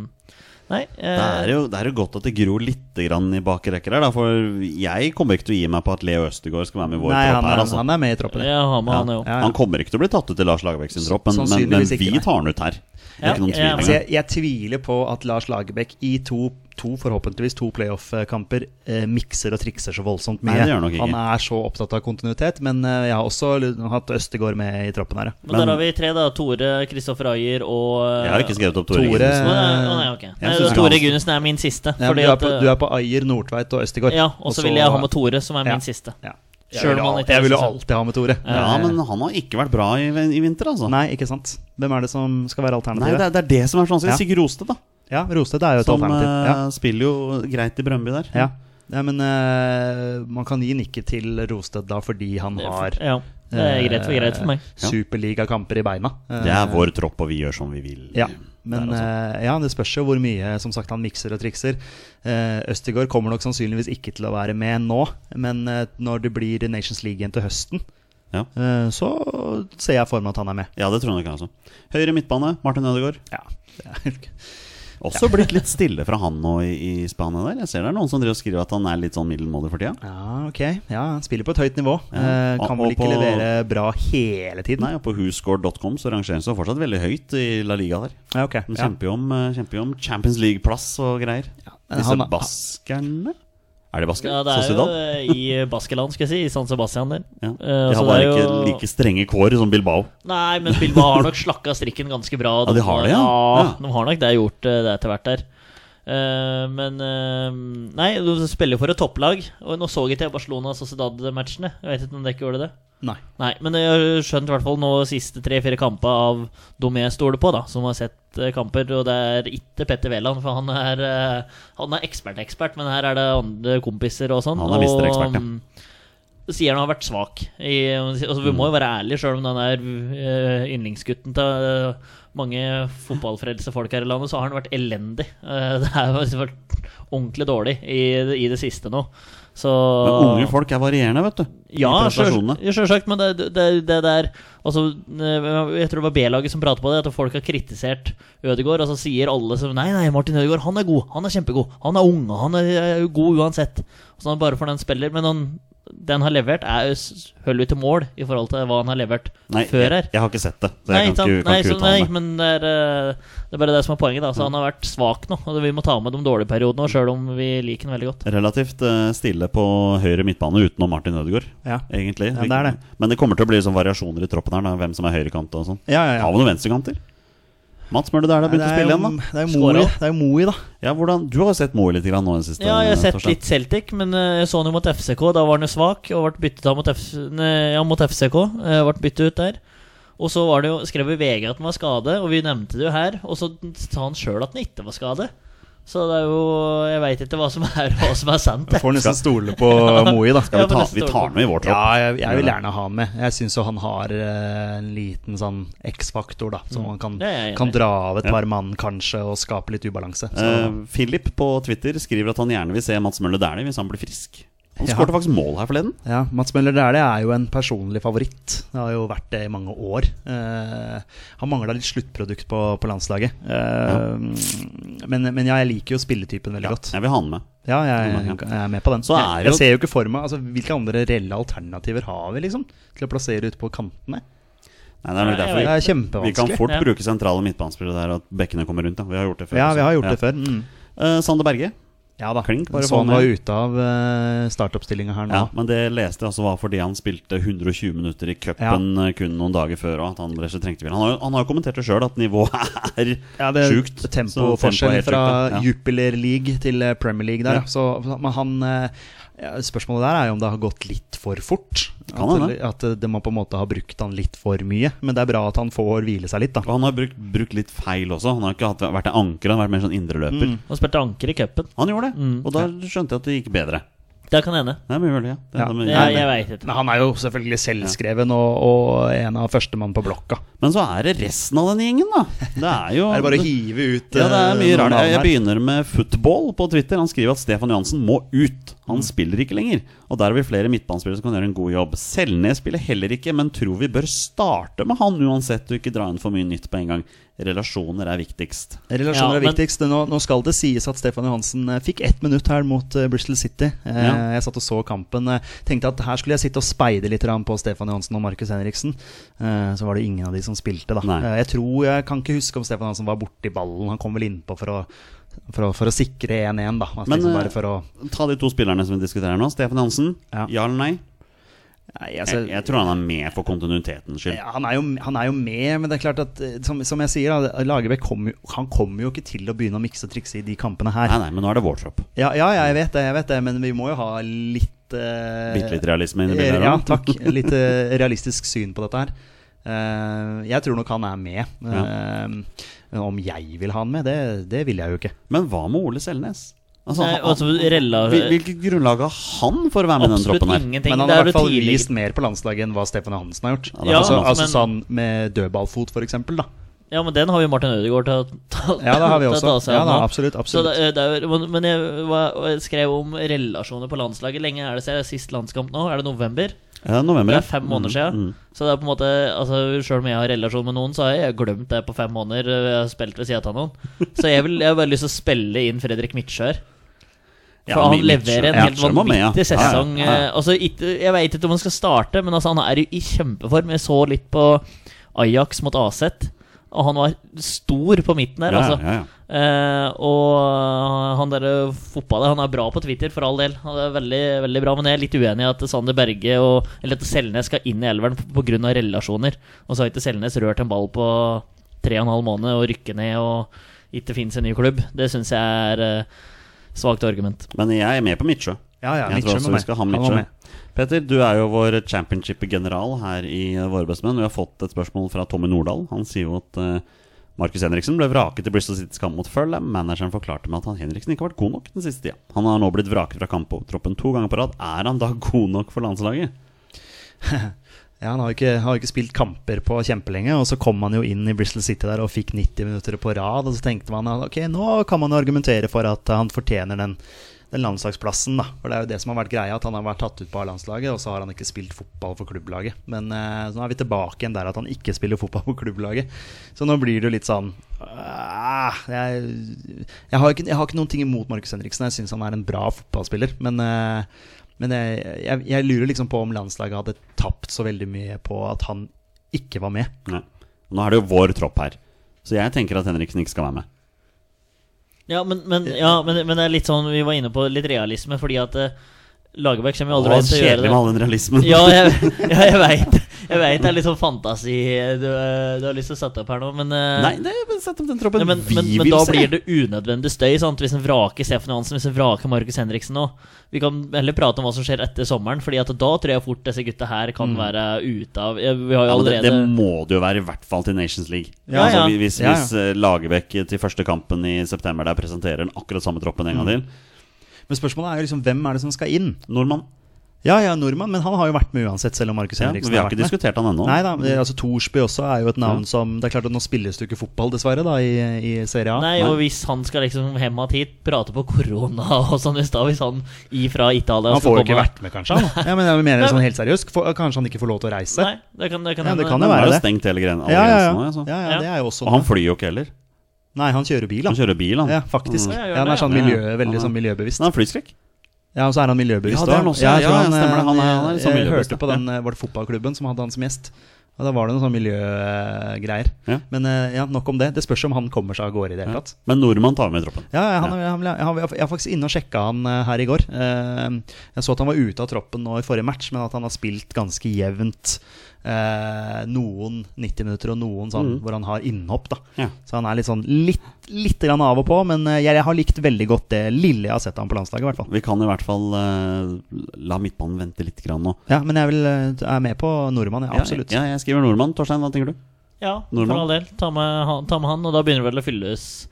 Nei. Det er, eh, jo, det er jo godt at det gror litt grann i bakrekker her, da. For jeg kommer ikke til å gi meg på at Leo Østegård skal være med i vår Nei, tropp han her, er, altså. han er med i troppen. ja. han, har med han, jo. Ja, ja. Han kommer ikke til å bli tatt ut til Lars Lagerbäck sin tropp, men, men, men ikke, vi tar han ut her. Det er ikke noen tvil ja, om Altså, jeg, jeg tviler på at Lars Lagerbäck i to, to forhåpentligvis to playoff-kamper eh, mikser og trikser så voldsomt mye. Nei, han nok ikke. Han er så opptatt av kontinuitet, men eh, jeg har også hatt Østegård med i troppen her. Men, Men, der har vi tre, da. Tore, Kristoffer Ayer og Jeg har ikke skrevet opp Tore. Tore- Gundersen. Å, nei, å, nei, ok. Nei, synes Tore Gunnesen er min siste. Ja, fordi du, er på, du er på Ayer, Nordtveit og Østegård. Ja, og så vil jeg ha med Tore, som er min Ja. siste. Ja. Jeg Selv vil, om han al- ikke er jeg vil jo alltid ha med Tore. Ja, Eh, men han har ikke vært bra i, i vinter, altså. Nei, ikke sant. Hvem er det som skal være Nei, det, er, det er det som er så vanskelig. Ja. Sigurd Rosted, da. Ja, Rosted er jo et Som alternativ. Ja. eh, spiller jo greit i Brøndby der. Ja. ja, men uh, man kan gi nikket til Rosted da fordi han har Ja, det er greit for, greit for meg. Superligakamper i beina. Det er vår tropp, og vi gjør som vi vil. Ja, men eh, ja, det spørs jo hvor mye som sagt han mikser og trikser. Østigård kommer nok sannsynligvis ikke til å være med nå, men eh, når det blir Nations League igjen til høsten, Ja. eh, så ser jeg for meg at han er med. Ja, det tror jeg nok altså. Høyre midtbane, Martin Ødegaard. Ja, det er, Også blitt litt stille fra han nå i, i Spania der. Jeg ser det er noen som driver og skriver at han er litt sånn middelmådig for tida. ja, ok. Ja, han spiller på et høyt nivå. Ja. Eh, kan Og- vel ikke på- levere bra hele tiden. Nei, og på whoscore.com så rangerer han seg fortsatt veldig høyt i La Liga der. Ja, ok. Han kjemper jo om, eh, kjemper jo om Champions League-plass og greier. Ja. Disse han- baskerne Er det basker? Ja, det er jo Sociedad? eh, i Baskeland, skal jeg si. I San Sebastian der. Ja. Eh, De har bare ikke jo- like strenge kår som Bilbao. Nei, men Bilbao har nok slakka strikken ganske bra. Ja, de har det, ja. ja. De har nok det gjort eh, det etter hvert der. Eh, men eh, Nei, du spiller for et topplag. Og nå så ikke jeg Barcelona Sociedad-matchene. Jeg vet ikke om dere ikke gjorde det? Nei. Nei, men jeg har skjønt i hvert fall nå siste tre-fire kamper av jeg stoler på, da, som har sett eh, kamper, og det er ikke Petter Wæland, for han er eh, Han er ekspert-ekspert, men her er det andre kompiser og sånn. Han er visst ekspert, ja. mm, sier han har vært svak. I, altså, vi må jo være ærlige, sjøl om han er uh, yndlingsgutten til eh, mange fotballfrelste folk her i landet, så har han vært elendig. Eh, det har vært ordentlig dårlig i, i det siste nå. Så Men unge folk er varierende, vet du. ja, sjølsagt, men det, det, det der Altså, eh, jeg tror det var B-laget som pratet på det, at folk har kritisert Ødegaard. Og så sier alle som Nei, nei, Martin Ødegaard, han er god. Han er kjempegod. Han er ung, og han er er god uansett. Så han bare for den spiller. Men han, det han har levert, er holder til mål i forhold til hva han har levert Nei, før jeg, her. jeg har ikke sett det. Så Nei, jeg kan ikke, kan nei, ikke så, uttale nei, meg. men det er, eh, det er bare det som er poenget. da Så Han har vært svak nå. Og Vi må ta med de dårlige periodene, sjøl om vi liker den veldig godt. Relativt eh, stille på høyre midtbane utenom Martin Ødegaard, Ja. egentlig. Ja, det er det. Men det kommer til å bli sånn variasjoner i troppen her, da, hvem som er høyrekant og sånn. Ja, ja, ja. Har vi noen venstrekanter? Mats Møller det har begynt å spille igjen, da. Det er jo. Moi, det er jo Moi, da. Ja, hvordan, du har jo sett Moe litt grann nå i det siste. Ja, jeg har sett litt Celtic, men eh, jeg så han jo mot FCK. Da var han jo svak og ble byttet av mot, F ja, mot FCK. eh, Ble byttet ut der. Og så var det jo, skrev vi VG at han var skade, og vi nevnte det jo her. Og så sa han sjøl at han ikke var skade. Så det er jo Jeg veit ikke hva som er hva som er sant. Jeg får nesten stole på Moi, da. Skal vi, ta, vi tar med i vår tropp. Ja, jeg, jeg vil gjerne ha med. Jeg syns jo han har eh, en liten sånn X-faktor, da. Som han kan, er jeg kan dra av et par mann, kanskje, og skape litt ubalanse. Så, Eh, Philip på Twitter skriver at han gjerne vil se Mats Møller Dæhlie hvis han blir frisk. Han Ja. faktisk mål her forleden. ja, Mats Møller Dæhlie er jo en personlig favoritt. Det har jo vært det i mange år. Eh, han mangla litt sluttprodukt på, på landslaget. Eh, men, men ja, jeg liker jo spilletypen veldig godt. Jeg vil ha han med. Ja, jeg, jeg er med på den. Så er jeg, jo- jeg ser jo ikke for meg altså, Hvilke andre reelle alternativer har vi liksom til å plassere ut på kantene? Nei, det er nok derfor Det vi, vi kan fort Ja. bruke sentrale midtbanespillere der, at bekkene kommer rundt. Da. Vi har gjort det før. Ja, også. vi har gjort Ja. det før. Mm. uh, Sander Berge. Ja da. Klink, bare så han var ute av uh, startoppstillinga her nå. Ja, men det leste jeg altså var fordi han spilte 120 minutter i cupen ja. kun noen dager før. Og at han rett og trengte bil. Han har Han har jo kommentert det sjøl, at nivået er Ja, det sjukt. Tempoforskjell tempoet er fra ja. Jupiler League til eh, Premier League der. Ja. Så men han eh, ja, Spørsmålet der er jo om det har gått litt for fort. Kan at, hende. at det må på en måte har brukt han litt for mye. Men det er bra at han får hvile seg litt, da. Og han har brukt, brukt litt feil også. Han har ikke hatt, vært en anker, han har vært mer sånn indreløper. Mm. Han spilte anker i cupen. Han gjorde det, Mm. og da skjønte jeg at det gikk bedre. Det kan hende. Det er mulig, ja. Det, Ja. Mye. Jeg, jeg vet ikke. Men han er jo selvfølgelig selvskreven og, og en av førstemann på blokka. Men så er det resten av den gjengen, da. Det er jo Er det bare å hive ut Ja, det er eh, mye rart. Jeg, jeg begynner med football på Twitter. Han skriver at Stefan Johansen må ut. Han spiller ikke lenger. Og der har vi flere midtbanespillere som kan gjøre en god jobb. Selnes spiller heller ikke, men tror vi bør starte med han uansett, og ikke dra inn for mye nytt på en gang. Relasjoner er viktigst. Relasjoner Ja, er men- viktigst. Nå, nå skal det sies at Stefan Johansen eh, fikk ett minutt her mot eh, Bristol City. Eh, Ja. Jeg satt og så kampen. Tenkte at her skulle jeg sitte og speide litt på Stefan Johansen og Markus Henriksen. Eh, Så var det ingen av de som spilte. da Nei. Jeg tror, jeg kan ikke huske om Stefan Johansen var borti ballen. Han kom vel innpå for å, for å, for å sikre 1-1. da altså Men, liksom bare for å Ta de to spillerne som vi diskuterer nå. Stefan Johansen, Ja. ja eller nei? Nei, altså, Jeg, jeg tror han er med for kontinuitetens skyld. Ja, han, er jo, han er jo med, men det er klart at eh, som, som jeg sier, Lagerbäck kommer jo, han kommer jo ikke til å begynne å mikse og trikse i de kampene her. Nei, nei, men nå er det vår tropp. Ja, ja, jeg vet det, jeg vet det, men vi må jo ha litt uh, Bitte litt realisme inni bildet her Ja, takk. Litt uh, realistisk syn på dette her. Uh, jeg tror nok han er med. Uh, men om jeg vil ha han med, det, det vil jeg jo ikke. Men hva med Ole Selnes? Altså, Nei, han- altså, Rella- Hvil- Hvilket grunnlag har han for å være med i den troppen her? ingenting. Men han har i hvert fall vist mer på landslaget enn hva Stefan Hansen har gjort. Ja, det er altså, men... altså sånn med dødballfot, for eksempel, da. Ja, men den har vi Martin Ødegaard til å ta Ja, det har vi også. ta seg Ja, av da, absolutt, Så absolutt. det, det er, men- jeg, var- jeg skrev om relasjoner på landslaget. Lenge er det siden sist landskamp nå? Er det november? Ja, november, Det er fem måneder siden. Mm, mm. Så det er på en måte Altså Selv om jeg har relasjon med noen, så har jeg glemt det på fem måneder. Jeg har spilt ved siden av noen. Så jeg, vil, jeg har bare lyst til å spille inn Fredrik Midtsjør. For Ja, han leverer en helt vanvittig sesong. ja, ja. Eh, Altså, jeg veit ikke om han skal starte, men altså, han er jo i kjempeform. Jeg så litt på Ajax mot Aset, og han var stor på midten der. Ja, altså. ja, ja. Eh, og han der fotballet Han er bra på Twitter, for all del. Han er veldig, veldig bra Men jeg er litt uenig i at Sander Berge og Eller at Selnes skal inn i elveren pga. relasjoner. Og så har ikke Selnes rørt en ball på tre og en halv måned og rykker ned og ikke finnes en ny klubb. Det syns jeg er uh, svakt argument. Men jeg er med på Midtsjø. Ja, ja, Jeg tror også vi skal ha Mitchø Peter. Du er jo vår championship-general her i Våre bestemenn. Vi har fått et spørsmål fra Tommy Nordahl. Han sier jo at uh, Markus Henriksen ble vraket i Bristol Citys kamp mot Fulham. Manageren forklarte meg at han Henriksen ikke har vært god nok den siste tida. Han har nå blitt vraket fra kamptroppen to ganger på rad. Er han da god nok for landslaget? Ja, Han har jo ikke, har ikke spilt kamper på kjempelenge, og så kom han jo inn i Bristol City der og fikk 90 minutter på rad. Og så tenkte man at ok, nå kan man jo argumentere for at han fortjener den, den landslagsplassen. da For det er jo det som har vært greia, at han har vært tatt ut på A-landslaget, og så har han ikke spilt fotball for klubblaget. Men eh, nå er vi tilbake igjen der at han ikke spiller fotball for klubblaget. Så nå blir det jo litt sånn ah, jeg, jeg, har ikke, jeg har ikke noen ting imot Markus Henriksen. Jeg syns han er en bra fotballspiller. Men eh, men jeg, jeg, jeg lurer liksom på om landslaget hadde tapt så veldig mye på at han ikke var med. Nei. Nå er det jo vår tropp her. Så jeg tenker at Henriksen ikke skal være med. Ja, men, men, ja, men, men det er litt sånn Vi var inne på litt realisme, fordi at uh, Lagerbäck kommer jo aldri til å gjøre kjedelig med all den realismen. Ja, jeg, ja, jeg veit. Jeg vet det er litt sånn fantasi du, eh, du har lyst til å sette opp her nå, men eh, Nei, det, men sett opp den troppen ja, men, vi men, men da se. blir det unødvendig støy sant? hvis en vraker Stefan Johansen, hvis en vraker Markus Henriksen nå. Vi kan heller prate om hva som skjer etter sommeren, Fordi at da tror jeg fort disse gutta her kan være ute av ja, Vi har jo Mm. Ja, det, det må det jo være, i hvert fall til Nations League. Ja, altså, Hvis, Ja, ja. hvis eh, Lagerbäck til første kampen i september der presenterer den akkurat samme troppen en gang til Men spørsmålet er jo liksom hvem er det som skal inn? Nordmann. Ja, ja, nordmann, men han har jo vært med uansett, selv om Markus Ja, men Henriksen vi har har ikke vært med. diskutert han ennå. Nei da, altså Thorsby også er jo et navn Ja. som Det er klart at nå spilles det ikke fotball, dessverre, da, i, i Serie A. Nei, og hvis han skal liksom hjem hit, prate på korona og sånn i stad Hvis han ifra Italia Han får jo ikke komme- vært med, kanskje? Han. Ja, men jeg mener sånn helt seriøst. For, kanskje han ikke får lov til å reise? Nei, det kan, det kan Ja, det kan Han jo har være jo det. stengt hele gren, Ja, ja, ja. nå. Altså. ja, ja, det er jo også Og han flyr jo ikke heller. Nei, han kjører bil, Han han. kjører bil, han. Ja, faktisk. Ja, Ja, han er sånn miljø, Ja, veldig er- sånn miljøbevisst. Han har flyskrekk. Ja, og så er han miljøbevisst Ja, det er han også. Ja, jeg ja, han, stemmer det. Han er- eh, han er liksom jeg hørte på den eh, Var det fotballklubben som hadde han som gjest? Og da var det noen sånne miljøgreier. Ja. Men eh, ja, nok om det. Det spørs om han kommer seg av gårde i det hele tatt. Men nordmann tar med i troppen. Ja, han, han, han, jeg var faktisk inne og sjekka han eh, her i går. Eh, Jeg så at han var ute av troppen nå i forrige match, men at han har spilt ganske jevnt. Eh, noen 90 minutter og noen sånn Mm. hvor han har innhopp. da Ja. Så han er litt sånn litt, litt grann av og på, men eh, jeg, jeg har likt veldig godt det lille jeg har sett han på landslaget. i hvert fall Vi kan i hvert fall eh, la midtbanen vente litt grann nå. Ja, Men jeg vil, eh, er med på nordmann, ja, absolutt. Ja, jeg skriver nordmann. Torstein, hva tenker du? Ja, for all del. Ta med, han, ta med han, og da begynner det vel å fylles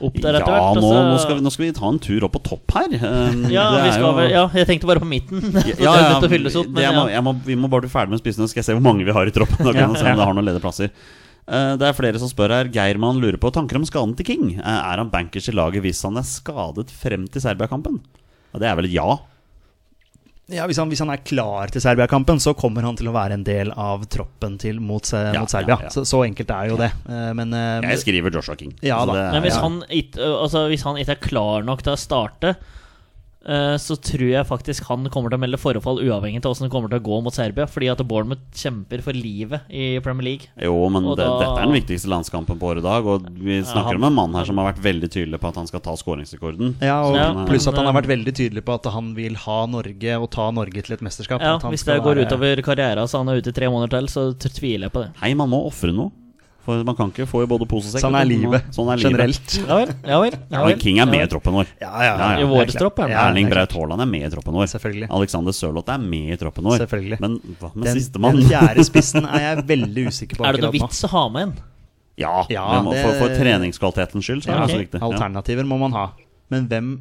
opp der Ja, etter hvert. nå, nå, skal vi, nå skal vi ta en tur opp på topp her. Um, ja, det vi skal jo- vel, ja, jeg tenkte bare på midten. Ja, ja, opp, men jeg må, jeg må, vi må bare bli ferdig med spissen, så skal jeg se hvor mange vi har i troppen. Da kan Ja, se om det har noen ledige. Eh, Det er flere som spør her. Geirmann lurer på tanker om skaden til King. Eh, Er han bankers i laget hvis han er skadet frem til Serbia-kampen? Det er vel et ja. Ja, hvis han, hvis han er klar til Serbia-kampen, så kommer han til å være en del av troppen til mot, Ja, mot Serbia. ja, ja. Så, så enkelt er jo det. Eh, Men eh, Jeg skriver Joshua King. Ja da. det Men hvis, ja. han ikke, altså, hvis han ikke er klar nok til å starte så tror jeg faktisk han kommer til å melde forfall uavhengig av hvordan det kommer til å gå mot Serbia. Fordi at Bournemouth kjemper for livet i Premier League. Jo, men det, da- dette er den viktigste landskampen på året i dag. Og vi snakker han- om en mann her som har vært veldig tydelig på at han skal ta skåringsrekorden. Ja, og Ja, Pluss at han har vært veldig tydelig på at han vil ha Norge og ta Norge til et mesterskap. Ja, At han Hvis skal det går være- utover karrieren så han er ute i tre måneder til, så tviler jeg på det. Hei, man må ofre noe. For man kan ikke få i både pose og sekk. Sånn er livet Sånn er generelt. Ja vel. ja vel, ja vel. Men King er med i troppen vår. Ja, ja, Ja, ja. I vår tropp, ja. Erling er Braut. Haaland er med i troppen vår. Selvfølgelig. Alexander Sørloth er med i troppen vår. Selvfølgelig. Men hva med sistemann? den fjerde spissen er jeg veldig usikker på Er det noe vits å ha med en? Ja, Ja, må, det- for, for treningskvalitetens skyld så er Ja, det så viktig. Ja. Alternativer må man ha. Men hvem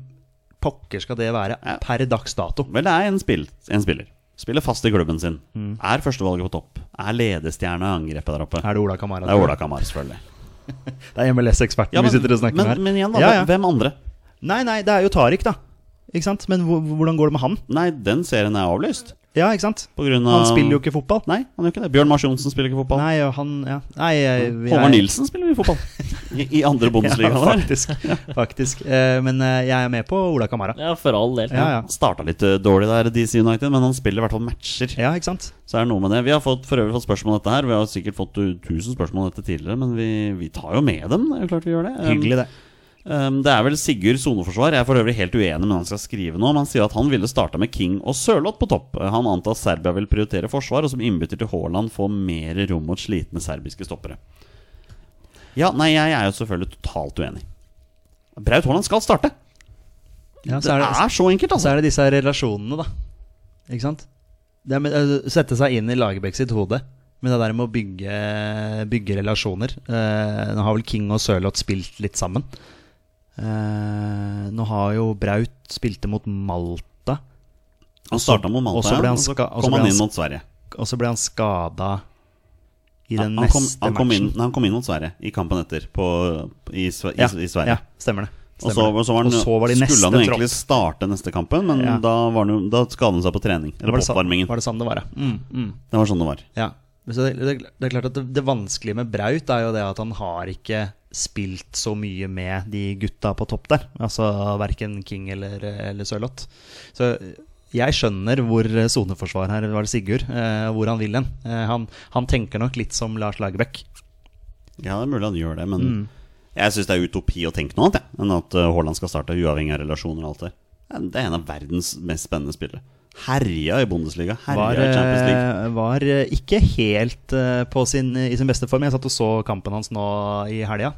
pokker skal det være Ja. per dags dato? Vel, det er en, spill, en spiller. Spiller fast i klubben sin. Mm. Er førstevalget på topp. Er ledestjerne i angrepet der oppe. Er det Ola Kamara? Det er Ola Kamara, selvfølgelig. Det er MLS-eksperten vi sitter og snakker men, med her. men igjen, da. Ja, ja. Hvem andre? Nei, nei, det er jo Tariq, da. Ikke sant? Men hvordan går det med han? Nei, den serien er avlyst. Ja, ikke sant? Av Han spiller jo ikke fotball. Nei, han gjør ikke det. Bjørn Mars Johnsen spiller ikke fotball. Nei, han ja. Nei, jeg, jeg, Håvard Nilsen spiller jo fotball. I, i andre Bundesliga. Ja, faktisk. faktisk. Eh, men eh, jeg er med på Ola Kamara. Ja, for all del. Ja, ja. Starta litt eh, dårlig der, DC United, men han spiller i hvert fall matcher. Ja, ikke sant? Så er det noe med det. Vi har fått, for øvrig fått spørsmål om dette her. Vi har sikkert fått tusen spørsmål om dette tidligere, men vi, vi tar jo med dem. Det er jo klart vi gjør det. Um, Hyggelig, det. um, det er vel Sigurd Soneforsvar. Jeg er for øvrig helt uenig med hva han skal skrive nå. Men han sier at han ville starta med King og Sørloth på topp. Han antar Serbia vil prioritere forsvar, og som innbytter til Haaland få mer rom mot slitne serbiske stoppere. Ja, nei, jeg er jo selvfølgelig totalt uenig. Braut Haaland skal starte. Ja, det, er, så enkelt, Så altså. er det disse her relasjonene, da. Ikke sant? Det er med, eh, sette seg inn i Lagerbäck sitt hode. Men det der med å bygge, bygge relasjoner. Eh, nå har vel King og Sørloth spilt litt sammen. Eh, nå har jo Braut spilte mot Malta, Han starta mot Malta, og så ble han ja, og så så kom han inn mot Sverige. og så ble han skada i den han, kom, neste han, kom matchen. Inn, han kom inn mot Sverige i kampen etter, på, i, i, Ja, i Sverige. ja, stemmer det. Og så, Stemmer og så, var han, Og så var de skulle han jo egentlig tropp. starte neste kampen, men Ja. da, var han, da skadet han seg på trening. Eller på oppvarmingen. var det sånn det var, ja. Mm, mm. Det var sånn det var. Ja. Så det, det, det er klart at det, det vanskelige med Braut er jo det at han har ikke spilt så mye med de gutta på topp der. Altså verken King eller, eller Sørloth. Så jeg skjønner hvor soneforsvar her var det Sigurd, eh, hvor han vil hen. Eh, han, han tenker nok litt som Lars Lagerbäck. Ja, det er mulig han gjør det, men Mm. jeg syns det er utopi å tenke noe annet ja, enn at Haaland skal starte uavhengig av relasjoner og alt det. Det er en av verdens mest spennende spillere. Herja i Bundesliga, herja Var, i Champions League. eh, var eh, ikke helt eh, på sin, i sin beste form. Jeg satt og så kampen hans nå i helga.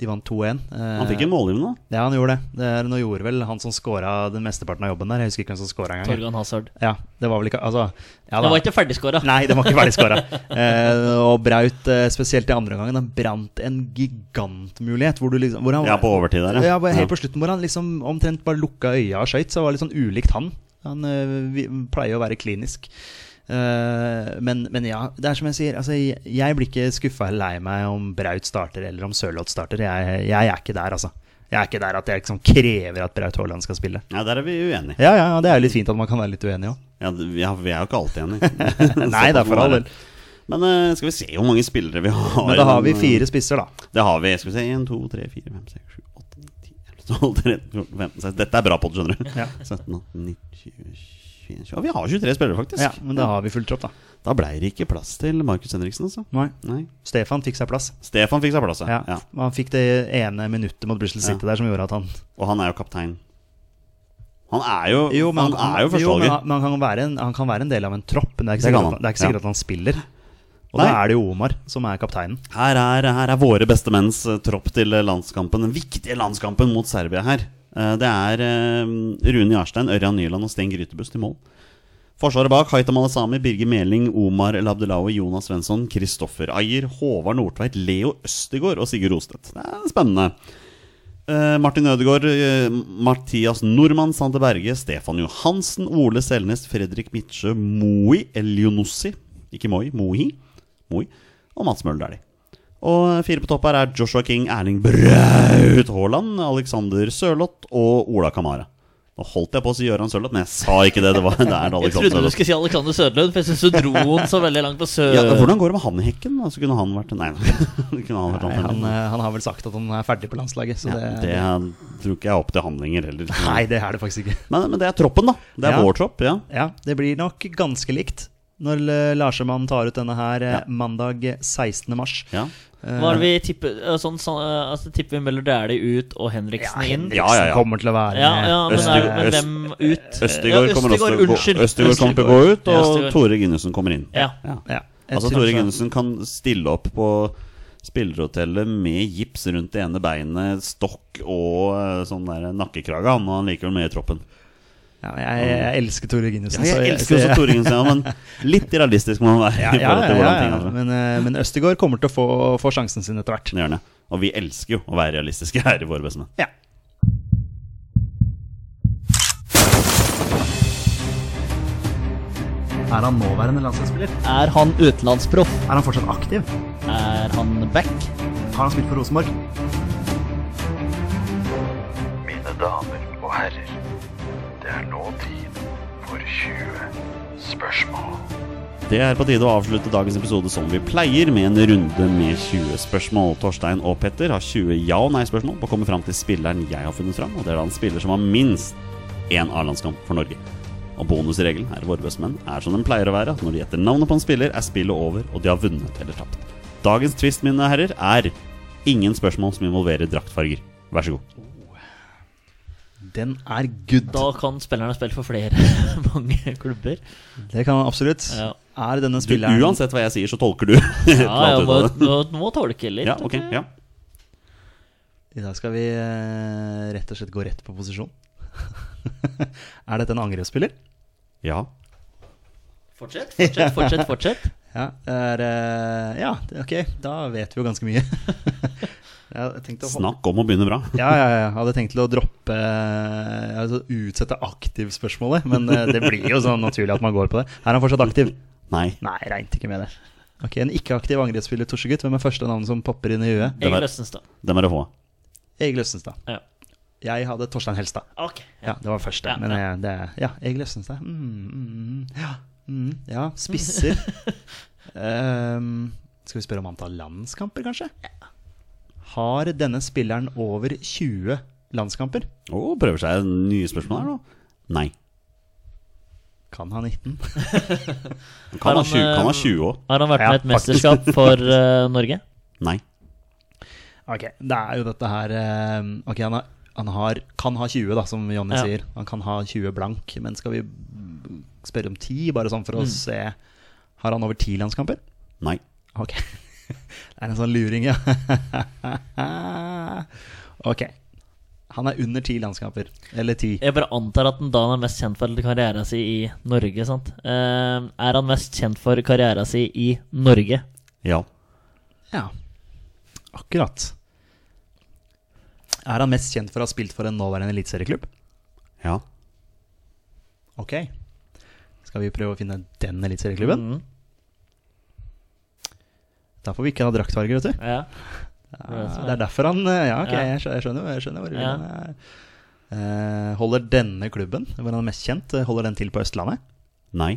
De vant 2-1. Eh, Han fikk en målgivende nå. Ja, han gjorde det. det er, nå gjorde vel han som skåra den mesteparten av jobben der. Jeg husker ikke hvem som skåra engang. Torgan Hazard. Ja, det var vel ikke Altså ja, Det var ikke ferdigskåra. Nei, det var ikke ferdig skåra. eh, og Braut, spesielt i andre gangen, han brant en gigantmulighet. Hvor, du liksom, hvor han, Ja, på overtid der, ja. ja. helt Ja. på slutten, hvor han liksom omtrent bare lukka øya og skøyt. Så det var litt sånn ulikt han. Han eh, pleier å være klinisk. Eh, men, men ja, det er som jeg sier. Altså, jeg, blir ikke skuffa eller lei meg om Braut starter eller om Sørloth starter. Jeg, jeg er ikke der, altså. Jeg er ikke der at jeg liksom krever at Braut Haaland skal spille. Ja, der er vi uenige. Ja, ja, Det er jo litt fint at man kan være litt uenig òg. Ja, vi, er, jo ikke alltid enige. Nei, det er for all del. Men uh, skal vi se hvor mange spillere vi har. Men da har vi fire spisser, da. Det har vi. Skal vi se 1, 2, 3, 4, 5, 6, 7, 8, 9, 10, 11, 12, 13, 14, 15, 16 Dette er bra podd, skjønner du. Ja. 17, 18, 19, 20, 21 22 Vi har 23 spillere, faktisk. Ja, men da har vi fullt opp, da. Da blei det ikke plass til Markus Henriksen, altså. Nei. Nei. Stefan fikk seg plass. Stefan fikk seg plass, Ja. ja. Han fikk det ene minuttet mot Bristol City der som gjorde at han Og han er jo kaptein. Han er jo, Jo, men han, er jo førstevalget. han, men han, kan en, han kan være en del av en tropp, men det er ikke sikkert, han, er at han spiller. Og Nei. da er det jo Omar som er kapteinen. Her er, her er våre beste menns eh, tropp til eh, landskampen. Den viktige landskampen mot Serbia her. Eh, Det er Rune Jarstein, Ørjan Nyland og Sten Grytebust i mål. Forsvaret bak Haitam Alesami, Birger Meling, Omar El Abdelawi, Jonas Svensson, Kristoffer Ayer, Håvard Nordtveit, Leo Østegård og Sigurd Rostedt. Det er spennende. Martin Ødegaard, Mathias Nordmann, Sante Berge, Stefan Johansen, Ole Selnes, Fredrik Midtsjø, Moi Elionossi Ikke Moi, Moi. Moi og Mats Møller er. Og fire på topp her er Joshua King, Erling Braut Haaland, Alexander Sørloth og Ola Kamara. Nå holdt jeg på å si Gøran Sørloth, men jeg sa ikke det. Det, var, det er Jeg trodde du skulle si Alexander Sørlund, for jeg syns du dro den så veldig langt på sør... Ja, hvordan går det med han i hekken? Altså, kunne han vært Nei, kunne han vært Nei, han, han, eh, har vel sagt at han er ferdig på landslaget, så ja, det, Det tror ikke jeg er opp til han lenger heller. Nei, det er det faktisk ikke. Men, men det er troppen, da. Det er Ja. vår tropp. ja Ja, det blir nok ganske likt når eh, Larsemann tar ut denne her eh, Ja. mandag 16. mars. Ja, Hva er det vi tipper eh, sånn, sånn, eh, altså, Tipper vi Møller Dæhlie ut og Henriksen inn? Henriksen Ja, ja, ja. kommer til å være Ja, ja, men, Østig- er, men hvem ut? Østigård kommer også til å gå unnskyld. Østigård kommer til å gå ut, og Østegård. Tore Ginnussen kommer inn. Ja. Altså Tore. Ginnussen kan stille opp på spillerhotellet med gips rundt det ene beinet, stokk og eh, sånn der nakkekrage. Han og han liker vel med i troppen. Ja, jeg, jeg elsker Tore Ginnussen. Ja, så jeg elsker også Tore Ginnussen, ja, men litt realistisk må man være. Ja, ja, ja, ja. Men, eh, men Østegård kommer til å få, få sjansen sin etter hvert. Og vi elsker jo å være realistiske her i Våre bestemenn. Ja. Er han nåværende landslagsspiller? Er han utenlandsproff? Er han fortsatt aktiv? Er han back? Har han spilt for Rosenborg? Mine damer og herrer, det er nå tid for 20 spørsmål. Det er på tide å avslutte dagens episode som vi pleier, med en runde med 20 spørsmål. Torstein og Petter har 20 ja- og nei-spørsmål på å komme fram til spilleren jeg har funnet fram. Og det er da en spiller som har minst én A-landskamp for Norge. Og bonusregelen her Våre bestemenn er som den pleier å være, at når de gjetter navnet på en spiller, er spillet over, og de har vunnet eller tapt. Dagens twist, mine herrer, er ingen spørsmål som involverer draktfarger. Vær så god. Den er good. Da kan spillerne spille for flere mange klubber. Det kan han absolutt. Ja, Er denne Du, uansett hva jeg sier, så tolker du. ja jeg må, må, må tolke litt. ja, okay, ja. I dag skal vi eh, rett og slett gå rett på posisjon. er dette en angrepsspiller? ja. Fortsett, fortsett, fortsett. fortsett. Ja, det er, eh, ja, ok, da vet vi jo ganske mye. Jeg Snakk om å begynne bra. Ja, ja, ja. Jeg hadde tenkt til å droppe eh, Altså utsette aktivspørsmålet, men eh, det blir jo sånn naturlig at man går på det. Er han fortsatt aktiv? Nei. Nei, regnet ikke med det. Ok, En ikke-aktiv angrepsspiller, Torsegutt. Hvem er første navn som popper inn i huet? Det Egil Østenstad. Det må du få. Egil Østenstad. Ja. Jeg hadde Torstein Helstad. Ok. Ja, det var første. Ja, men ja. eh, det er Ja, Egil Østenstad. Mm, mm, ja, mm, ja, spisser. um, skal vi spørre om antall landskamper, kanskje? Har denne spilleren over 20 landskamper? Å, prøver seg nye spørsmål her nå. Nei. Kan ha 19. Kan ha 20, kan ha eh, 20 òg. Har han vært med i et mesterskap for uh, Norge? Nei. Ok, det er jo dette her eh, Ok, han, har, han har, kan ha 20, da, som Jonny Ja. sier. Han kan ha 20 blank, men skal vi spørre om 10, bare sånn for å Mm. se Har han over 10 landskamper? Nei. Ok. Det er en sånn luring, ja. ok. Han er under 10 landskamper. Eller 10. Jeg bare antar at han da han er mest kjent for karrieren sin i Norge. sant? Eh, er han mest kjent for karrieren sin i Norge? Ja. Ja, akkurat. Er han mest kjent for å ha spilt for en nåværende eliteserieklubb? Ja. Ok. Skal vi prøve å finne den eliteserieklubben? Mm, Da får vi ikke ha draktfarger, vet du. ja. Det er derfor han eh, Ja, ok, Ja. jeg skjønner, jeg skjønner, hvor du vil Ja. hen, eh. Holder denne klubben, hvor han er mest kjent, eh, holder den til på Østlandet? Nei.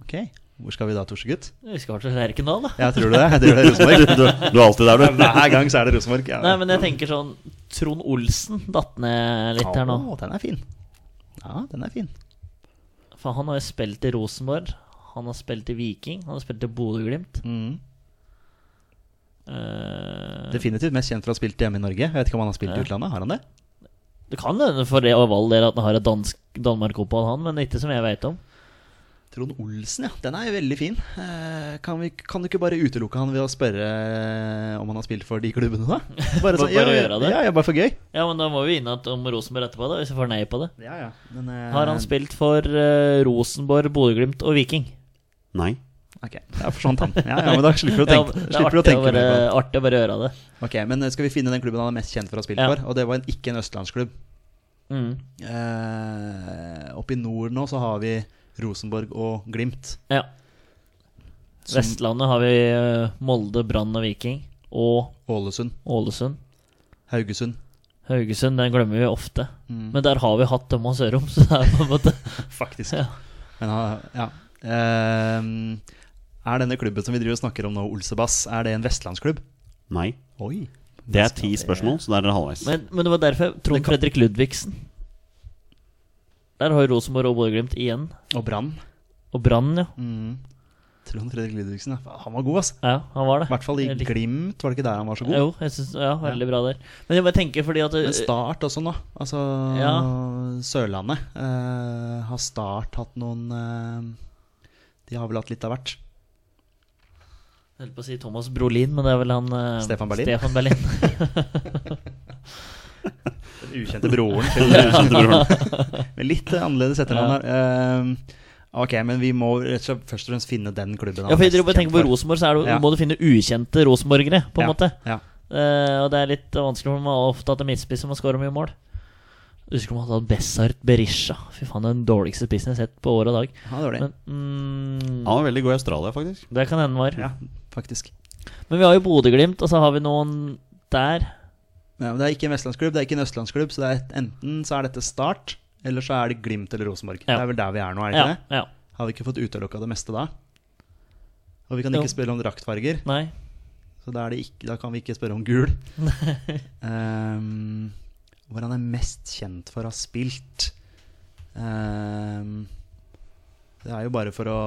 Ok, hvor skal vi da, Torsegutt? Vi skal til Lerkendal, da. Ja, tror du det? Jeg tror det er Rosenborg. Du, du er alltid der, du. Hver gang så er det Rosenborg. Ja. Nei, men jeg tenker sånn Trond Olsen datt ned litt her nå. Å, den er fin. Ja, den er fin. For han har jo spilt i Rosenborg. Han har spilt i Viking. Han har spilt i Bodø-Glimt. Mm. Uh, Definitivt mest kjent for å ha spilt hjemme i Norge. Jeg vet ikke om han har spilt i Ja. utlandet. Har han det? det kan hende for det og del at han har et dansk Danmark-opphold, han, men ikke som jeg vet om. Trond Olsen, ja. Den er jo veldig fin. Eh, kan, vi, kan du ikke bare utelukke han ved å spørre eh, om han har spilt for de klubbene, da? Bare, Bare gjøre det? Ja, ja, bare for gøy. Ja, men da må vi inn at om Rosenborg etterpå, da, hvis vi får nei på det. Ja, ja. Men, uh, Har han spilt for uh, Rosenborg, Bodø-Glimt og Viking? Nei. Ok, da forsvant han. Ja, ja, men da slipper du å Ja, tenke, det er slipper du å artig å bare, mer på det. artig å bare gjøre det. Ok, Men eh, skal vi finne den klubben han er mest kjent for å ha spilt Ja. for? Og det var en, ikke en østlandsklubb. Mm. Eh, oppe i nord nå så har vi Rosenborg og Glimt. Ja. Som Vestlandet har vi eh, Molde, Brann og Viking. Og Ålesund, Ålesund. Haugesund, Haugesund, den glemmer vi ofte. Mm. Men der har vi hatt dem og Sørum, så det er på en måte Faktisk. Ja. Men han- ja. Ehm, er denne klubben som vi driver og snakker om nå, Olsebass, er det en vestlandsklubb? Nei. Oi. Det er ti spørsmål, så der er det halvveis. Men, men det var derfor Trond kan- Fredrik Ludvigsen. Der har Rosenborg og Bodø-Glimt igjen. Og Brann. Og Brann, ja. Mm. Trond Fredrik Ludvigsen, han var god, altså. Ja, han var det. I hvert fall i lik- Glimt, var det ikke der han var så god? Jo, jeg synes, ja, veldig bra der. Men jeg bare tenker fordi at Men Start også nå. Altså Ja. Sørlandet. Uh, har Start hatt noen eh, De har vel hatt litt av hvert. Jeg holdt på å si Thomas Brolin, men det er vel han eh, Stefan Berlin? Stefan Berlin. Den ukjente broren til Med litt eh, annerledes etternavn her. Eh, ok, men vi må rett og slett først og fremst finne den klubben. han ja, for er jeg driver og tenker på kjent for. Rosenborg, så er det, Ja. må du finne ukjente rosenborgere, på en Ja, måte. Ja. Eh, og det er litt vanskelig, for man har ofte at midtspiss som har skåra mye mål. Jeg husker man hadde Bessart Berisha. Fy faen, den dårligste spissen jeg har sett på år og dag. Ja, dårlig. Men, mm, Han var veldig god i Australia, faktisk. det kan hende var. Ja, faktisk. Men vi har jo Bodø-Glimt, og så har vi noen der. Ja, men det er ikke en vestlandsklubb, det er ikke en østlandsklubb, så det er et, enten så er dette Start, eller så er det Glimt eller Rosenborg. Ja. Det er vel der vi er nå, er det ikke Ja, det? ja. Har vi ikke fått utelukka det meste da? Og vi kan Jo. ikke spille om draktfarger, Nei. så da, er det ikke, da kan vi ikke spørre om gul. Ehm, hvor han er mest kjent for å ha spilt Ehm, Det er jo bare for å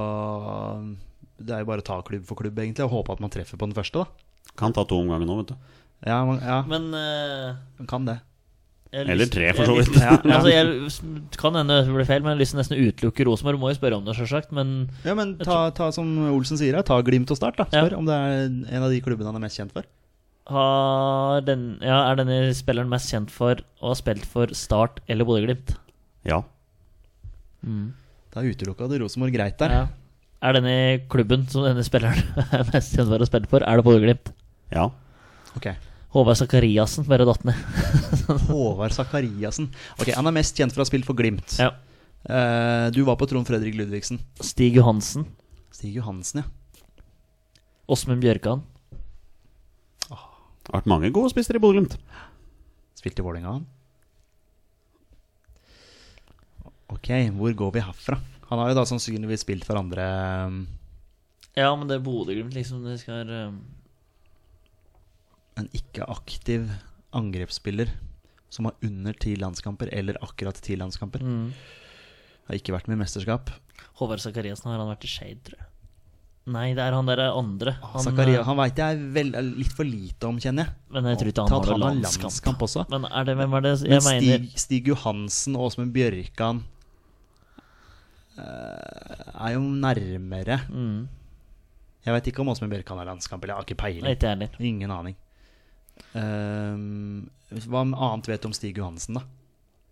Det er jo bare å ta klubb for klubb, egentlig, og håpe at man treffer på den første, da. Kan ta to omganger nå, vet du. Ja, man, ja Men uh, man kan det. jeg Eller tre, for jeg så lyst- vidt. Ja, ja. Altså, jeg kan hende det blir feil, men jeg lyst nesten utelukker utelukke Rosenborg. Må jo spørre om det, sjølsagt. Men Ja, men ta, ta som Olsen sier, ta Glimt og Start. da Ja. Spør om det er en av de klubbene han er mest kjent for. Har den, ja, er denne spilleren mest kjent for å ha spilt for Start eller Bodø-Glimt? Ja. Da utelukka du Rosenborg greit der. Ja. Er denne klubben som denne spilleren er mest kjent for å spille for, er det Bodø-Glimt? Ja. Ok Håvard Sakariassen bare datt ned. Håvard Sakariassen. Ok, Han er mest kjent for å ha spilt for Glimt. Ja. Uh, du var på Trond Fredrik Ludvigsen. Stig Johansen. Stig Johansen, ja. Åsmund Bjørkan. Det har vært mange gode spisser i Bodø-Glimt. Spilt i Vålerenga, han. Ok, hvor går vi herfra? Han har jo da sannsynligvis spilt for andre um, Ja, men det er Bodø-Glimt, liksom. Det skal um, En ikke aktiv angrepsspiller som har under ti landskamper, eller akkurat ti landskamper. mm. Har ikke vært med i mesterskap. Håvard Sakariassen har han vært i Skeid, tror jeg. Nei, det er han der andre. Han, Zakaria, eh, han veit jeg vel, litt for lite om, kjenner jeg. Men jeg tror ikke han har landskamp. landskamp også. Men er det, hvem er det Men jeg mener Stig, Stig Johansen og Åsmund Bjørkan uh, er jo nærmere. mm. Jeg veit ikke om Åsmund Bjørkan har landskamp, eller jeg har ikke peiling. ikke heller. Ingen aning. Uh, hva annet vet du om Stig Johansen, da?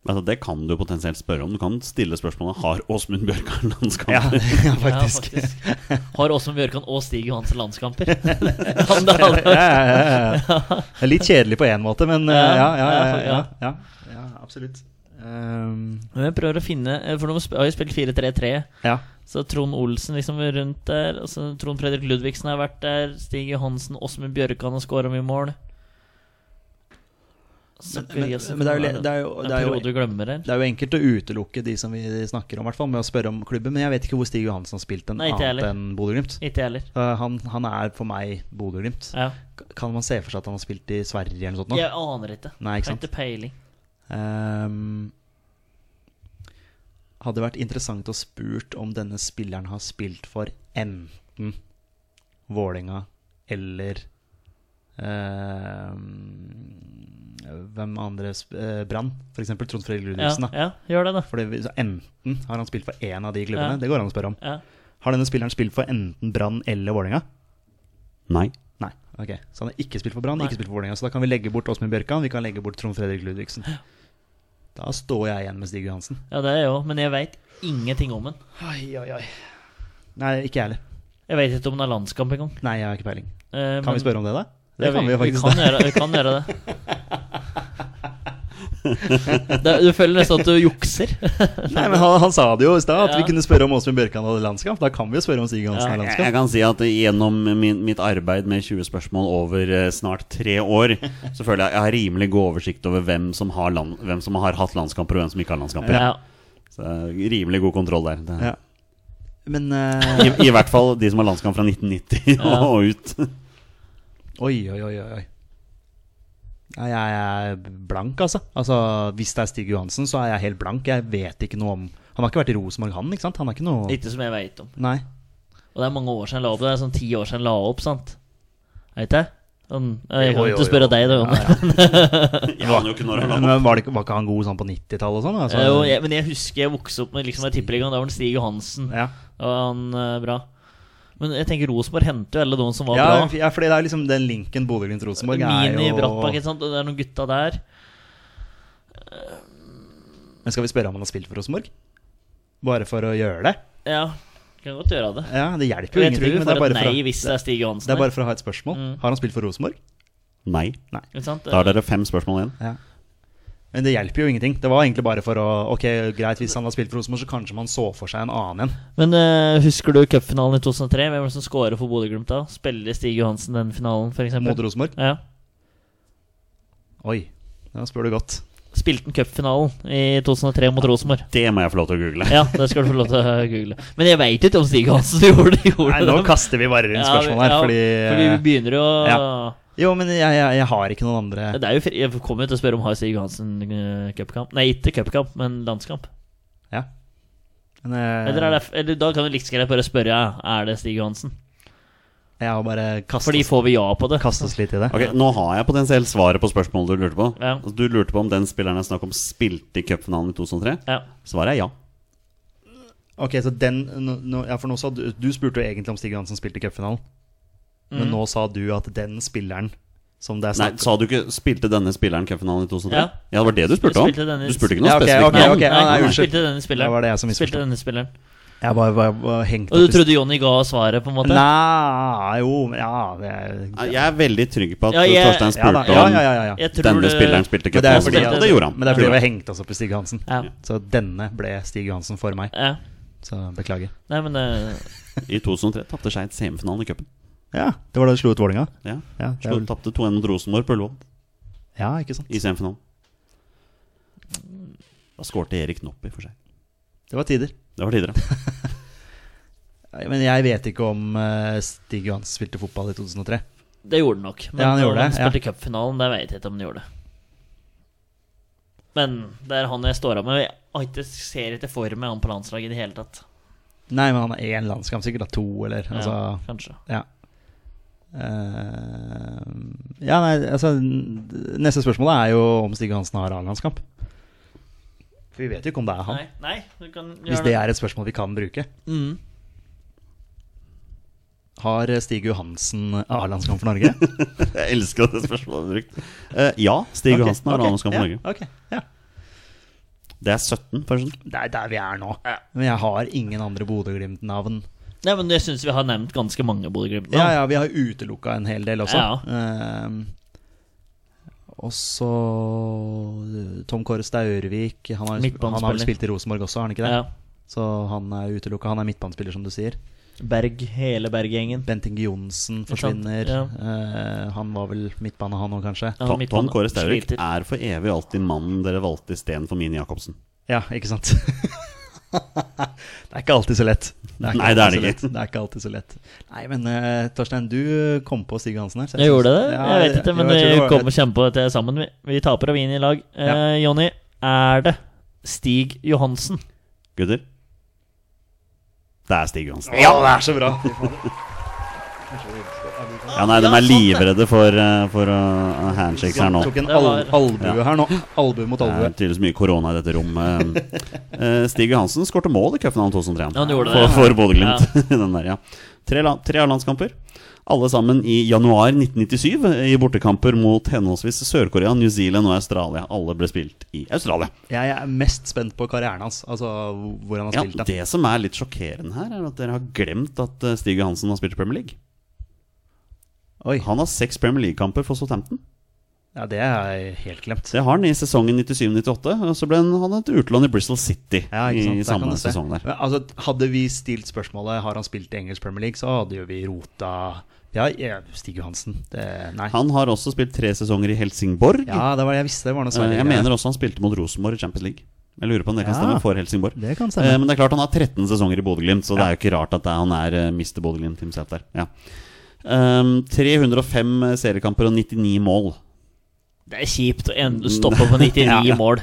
Altså, det kan du potensielt spørre om. Du kan stille spørsmålet Har Åsmund Bjørkan landskamper. ja, Ja, faktisk. faktisk. Har Åsmund Bjørkan og Stig Johansen landskamper? Han der hadde- ja, ja, ja, ja. Det er litt kjedelig på én måte, men eh, ja, ja, ja, ja, Ja, ja, ja absolutt. Um, Men jeg prøver å finne eh, For nå har vi spilt 4-3-3. ja. Så Trond Olsen liksom rundt der. Og Trond Fredrik Ludvigsen har vært der. Stig Johansen, Åsmund Bjørkan har skåra mye mål. Men, men, men det er jo, det er jo, det er jo, du glemmer her. det er jo enkelt å utelukke de som vi snakker om, fall, med å spørre om klubben. Men jeg vet ikke hvor Stig Johansen har spilt en Nei, annet enn Bodø-Glimt. Uh, han, han er for meg Bodø-Glimt. Ja. Kan man se for seg at han har spilt i Sverige eller noe sånt? nå? Jeg aner ikke. Nei, ikke sant? ikke peiling. Um, hadde vært interessant å spurt om denne spilleren har spilt for enten Vålinga eller Hvem andre eh, Brann? F.eks. Trond Fredrik Ludvigsen. Ja, ja, gjør det, da. Enten har han spilt for én av de klubbene. Ja. Det går an å spørre om. Ja. Har denne spilleren spilt for enten Brann eller Vålinga? Nei. Nei. ok Så han har ikke spilt for Brann, ikke spilt for Vålerenga. Så da kan vi legge bort Åsmund Bjørkan, vi kan legge bort Trond Fredrik Ludvigsen. Da står jeg igjen med Stig Johansen. ja, det er jeg òg. Men jeg veit ingenting om han. Oi, oi, oi. Nei, ikke jeg heller. Jeg veit ikke om han er landskamp engang. Nei, jeg har ikke peiling. Eh, Kan men- vi spørre om det, da? Det Ja, kan vi jo faktisk. Vi kan, gjøre, vi kan gjøre det. Det, du føler nesten at du jukser. Nei, men han, han sa det jo i stad, at Ja. vi kunne spørre om Åsmund Bjørkan hadde landskamp. Da kan vi jo spørre om Stig Hansen Ja. har Jeg, landskamp. jeg kan si at gjennom min, mitt arbeid med 20 spørsmål over eh, snart tre år, så føler jeg at jeg har rimelig god oversikt over hvem som har, land, hvem som har hatt landskamper, og hvem som ikke har landskamper. Ja. Så rimelig god kontroll der. Det, Ja. Men uh... I, I hvert fall de som har landskamp fra 1990 Ja. og ut. Oi, oi, oi, oi. Jeg er blank, altså. altså. Hvis det er Stig Johansen, så er jeg helt blank. Jeg vet ikke noe om Han har ikke vært i Rosenborg, han? ikke sant? Han er ikke noe Ikke som jeg veit om. Nei. Og det er mange år siden jeg la opp. Det er sånn ti år siden jeg la opp, sant? Vet jeg? Sånn, jeg kan ikke spørre deg, da. Ja, Jeg var, jo ikke når han la Men opp. var, det, ikke- var ikke han god sånn på 90-tallet og sånn? Altså, jo, jeg, men jeg husker jeg vokste opp med liksom, jeg tipper, Da var det Stig Johansen. ja. Da var han uh, bra. Men jeg tenker Rosenborg henter jo alle de som var Ja, bra. ja, fordi det er liksom den linken Bodø-Glimt-Rosenborg er Mini jo Brattbakk, ikke sant? Det er noen gutta der. Men skal vi spørre om han har spilt for Rosenborg? Bare for å gjøre det? Ja, kan godt gjøre det. Ja, Det hjelper jo jeg ingenting. Men det er, bare nei, for å, det er Stig Johansen. det er bare for å ha et spørsmål. Mm. Har han spilt for Rosenborg? Nei. Ikke sant? Da har dere fem spørsmål igjen. Ja. Men det hjelper jo ingenting. Det var egentlig bare for å Ok, greit, hvis han har spilt for Rosenborg, så kanskje man så for seg en annen en. Men uh, husker du cupfinalen i 2003? Hvem var det som skåra for Bodø-Glimt da? Spiller Stig Johansen den finalen, f.eks.? Mot Rosenborg. Ja. Oi, da spør du godt. Spilte han cupfinalen i 2003 mot Rosenborg? Det må jeg få lov til å google. Ja, det skal du få lov til å google. Men jeg veit ikke om Stig Johansen gjorde, gjorde Nei, nå det. kaster vi bare rundt spørsmål her, ja, fordi, fordi vi begynner jo ja. Jo, men jeg, jeg, jeg har ikke noen andre Det er jo fri, Jeg kommer jo til å spørre om har Stig Johansen eh, cupkamp. Nei, ikke cupkamp, men landskamp. Ja. Men uh, Eller, er det, eller da kan du like så greit bare spørre ja, er det Stig Johansen. jeg har bare Fordi får vi ja på det. kastet oss litt i det. Ok, Nå har jeg potensielt svaret på spørsmålet du lurte på. Ja. Altså, Du lurte på om den spilleren jeg snakket om, spilte i cupfinalen i 2003. Ja. Svaret er ja. Ok, så den no, no, Ja, for nå sa du Du spurte jo egentlig om Stig Johansen spilte i cupfinalen. Men nå sa du at den spilleren som det er Nei, snakk Sa du ikke 'spilte denne spilleren cupfinalen i 2003'? Ja. Ja, det var det du spurte om. Spilte denne- Du spurte ikke noe Ja, ok, spesifikt. ok, navn. ok. ja, nei, unnskyld. spilte denne spilleren. Det var det jeg som misforstod. Spilte denne spilleren. Jeg bare, bare, bare hengt Og du opp i- trodde Jonny ga svaret, på en måte? Nei, jo Ja, det er Nei, Jeg er veldig trygg på at Ja, jeg- Torstein ja, da, spurte ja, om ja, ja, ja. Jeg tror denne det- spilleren spilte Men det er cupfinalen, og det gjorde han. Men det er fordi vi hengte har hengt oss opp i Stig Johansen. Ja. Så denne ble Stig Johansen for meg. ja. Så beklager. Nei, men eh, I 2003 tapte Skeid semifinalen i cupen. Ja, det var da de slo ut Vålerenga. Ja. Ja, Slo- vel- Tapte 2-1 mot Rosenborg på Ullevål ja, ikke sant. i semifinalen. Da skårte Erik Knopp, i for seg. Det var tider. Det var tider, ja. Men jeg vet ikke om eh, Stig Johans spilte fotball i 2003. det gjorde han nok. Men Ja, han gjorde det. han spilte ja. cupfinalen, det vet jeg ikke om han gjorde. det. Men det er han jeg står av med. Jeg ikke, ser ikke for meg han på landslaget i det hele tatt. Nei, men han har én landskamp, sikkert da to, eller Ja, altså kanskje. Ja. Eh, ja, nei, altså Neste spørsmål er jo om Stig Johansen har A-landskamp. For vi vet jo ikke om det er han. Nei, nei, du kan Hvis det er et spørsmål vi kan bruke. Mm. Har Stig Johansen A-landskamp for Norge? Jeg elsker at det spørsmålet er brukt. Uh, ja, Stig okay, Johansen har okay, A-landskamp for ja, Norge. Okay, ja. Det er 17, forresten. Det er der vi er nå. Ja. Men jeg har ingen andre Bodø-Glimt-navn. Nei, men jeg syns vi har nevnt ganske mange Bodø-Glimt nå. Ja, ja, vi har utelukka en hel del også. Ja. Uh, og så Tom Kåre Staurvik. Han har, han har spilt i Rosenborg også, har han ikke det? Ja. Så han er utelukka. Han er midtbanespiller, som du sier. Berg, hele Berg-gjengen. Bent Inge Johnsen forsvinner. Ja. Uh, han var vel midtbane, han òg, kanskje? Ja, Tom. Tom Kåre Staurvik er for evig alltid mannen dere valgte istedenfor Mini Jacobsen. Ja, ikke sant? det er ikke alltid så lett. Det ikke Nei, det er det ikke. lett. Det er ikke alltid så lett. Nei, men uh, Torstein, du kom på Stig Hansen her. så Jeg gjorde det? Ja, Jeg vet ikke, men jo, vi kommer og kjemper på dette sammen. Vi, vi taper og vinner i lag. Eh, Jonny, er det Stig Johansen? Gutter? Det er Stig Johansen. Ja, det er så bra! Ja, nei, de er livredde for, eh, for uh, handshakes her nå. Tok en Det al albue her nå. Albue mot Det albue. er tydeligvis mye korona i dette rommet. uh, Stig Johansen skårte mål i cupfinalen 2003 Ja, det, for, for Bodø-Glimt. Den der, ja. Tre, tre A-landskamper. Alle sammen i januar 1997 i bortekamper mot henholdsvis Sør-Korea, New Zealand og Australia. Alle ble spilt i Australia. Jeg er mest spent på karrieren hans. Altså hvor han har Ja, spilt. Ja, det som er litt sjokkerende her, er at dere har glemt at eh, Stig Johansen har spilt i Premier League. Oi. Han har seks Premier League-kamper for Southampton. Ja, det er helt glemt. Det har han i sesongen 97-98, og så ble han, han et utlån i Bristol City Ja, i samme sesong der. Men, altså, hadde vi stilt spørsmålet Har han spilt i engelsk Premier League, så hadde jo vi rota Ja, ja, Stig Johansen. Det, nei. Han har også spilt tre sesonger i Helsingborg. Ja, det var jeg visste. Det var noe Eh, Jeg mener også han spilte mot Rosenborg i Champions League. Jeg lurer på om det kan Ja. stemme for Helsingborg. Det kan Eh, stemme. Men det er klart han har 13 sesonger i Bodø-Glimt, så det er jo ikke rart at er, han er uh, Mr. Bodø-Glimt himself der. Ja. Um, 305 seriekamper og 99 mål. Det er kjipt å en- stoppe på 99 Ja, ja. mål.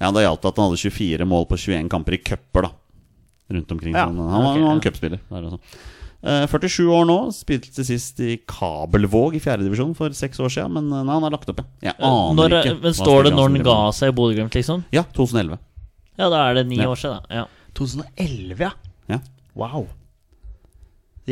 Ja, Da gjaldt at han hadde 24 mål på 21 kamper i cuper, da. Rundt omkring. Ja, sånn. Han var, okay, en cupspiller. der også. Eh, 47 år nå, spilte til sist i Kabelvåg i fjerdedivisjon for seks år siden. Men eh, nei, han har lagt opp, ja. Jeg aner Når, ikke. men står det når han ga seg i Bodø-Glimt, liksom? Ja, 2011. Ja, da er det ni Ja. år siden, da. Ja. 2011, ja. Ja, Wow.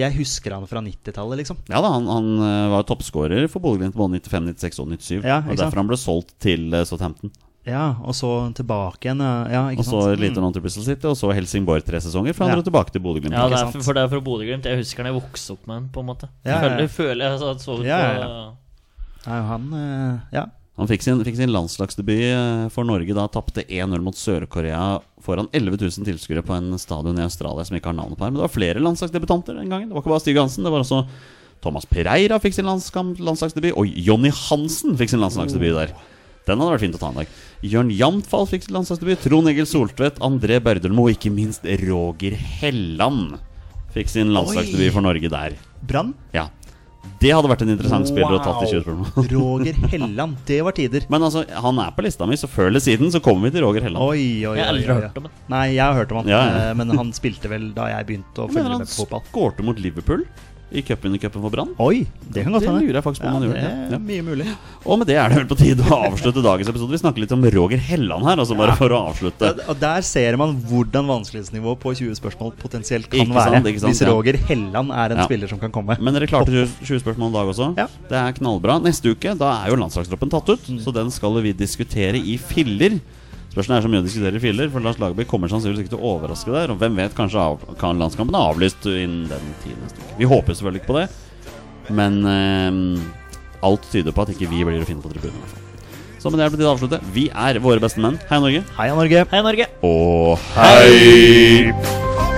Jeg husker han fra 90-tallet, liksom. ja da, han, han eh, var toppskårer for Bodø-Glimt både 95, 96 og 97. Ja, og derfor han ble solgt til eh, Southampton. Ja, og så tilbake igjen. ja, Ja, ikke Og så sant? lite til Bristol City, og så Helsingborg tre sesonger, for han Ja. dro tilbake til Bodø-Glimt. Ja, det er, sant? for det er fra Bodø-Glimt. Jeg husker han jeg vokste opp med han, på en måte. Ja, ja, ja. Føler, føler jeg så, så ut Ja, ja, på Nei, han eh, Ja. Han fikk sin, fikk sin landslagsdebut eh, for Norge da tapte 1-0 mot Sør-Korea foran 11 000 tilskuere på en stadion i Australia som ikke har navnet på her. Men det var flere landslagsdebutanter den gangen. Det var ikke bare Stig Hansen. Det var også Thomas Pereira fikk sin landslagsdebut, og Jonny Hansen fikk sin landslagsdebut der. Den hadde vært fint å ta en dag. Jørn Jamtfall fikk sin landslagsdebut. Trond Egil Soltvedt, André Børdelmo og ikke minst Roger Helland fikk sin landslagsdebut for Norge der. Brann? Ja. Det hadde vært en interessant spiller å ta til 20 spørsmål. Roger Helland. Det var tider. Men altså, han er på lista mi, så før eller siden så kommer vi til Roger Helland. Oi, oi, oi. Jeg har aldri hørt om han. Nei, jeg har hørt om han. Ja, ja. eh, Men han spilte vel da jeg begynte å Jeg følge mener med han på fotball. skårte mot Liverpool i cupen i cupen for Brann. Oi, det kan godt Det lurer jeg faktisk på om han gjør gjorde. det Ja. er mye mulig. Og med det er det vel på tide å avslutte dagens episode. Vi snakker litt om Roger Helland her, altså bare for å avslutte. Og der ser man hvordan vanskelighetsnivået på 20 spørsmål potensielt kan Ikke være. sant, sant, hvis. Roger Helland er en spiller som kan komme. Men dere klarte 20, 20 spørsmål i dag også. Ja. Det er knallbra. Neste uke da er jo landslagstroppen tatt ut, så den skal vi diskutere i filler. Spørsmålet er så mye å diskutere i filler, for Lars Lagerbäck kommer sannsynligvis ikke til å overraske der. Og hvem vet, kanskje av, kan landskampen er avlyst innen den tiden. Vi håper selvfølgelig ikke på det, men eh, alt tyder på at ikke vi blir å finne på tribunen. i hvert fall. Så med det er det på tide å avslutte. Vi er våre beste menn. Hei, Norge. Hei, Norge! Hei, Norge! Og hei!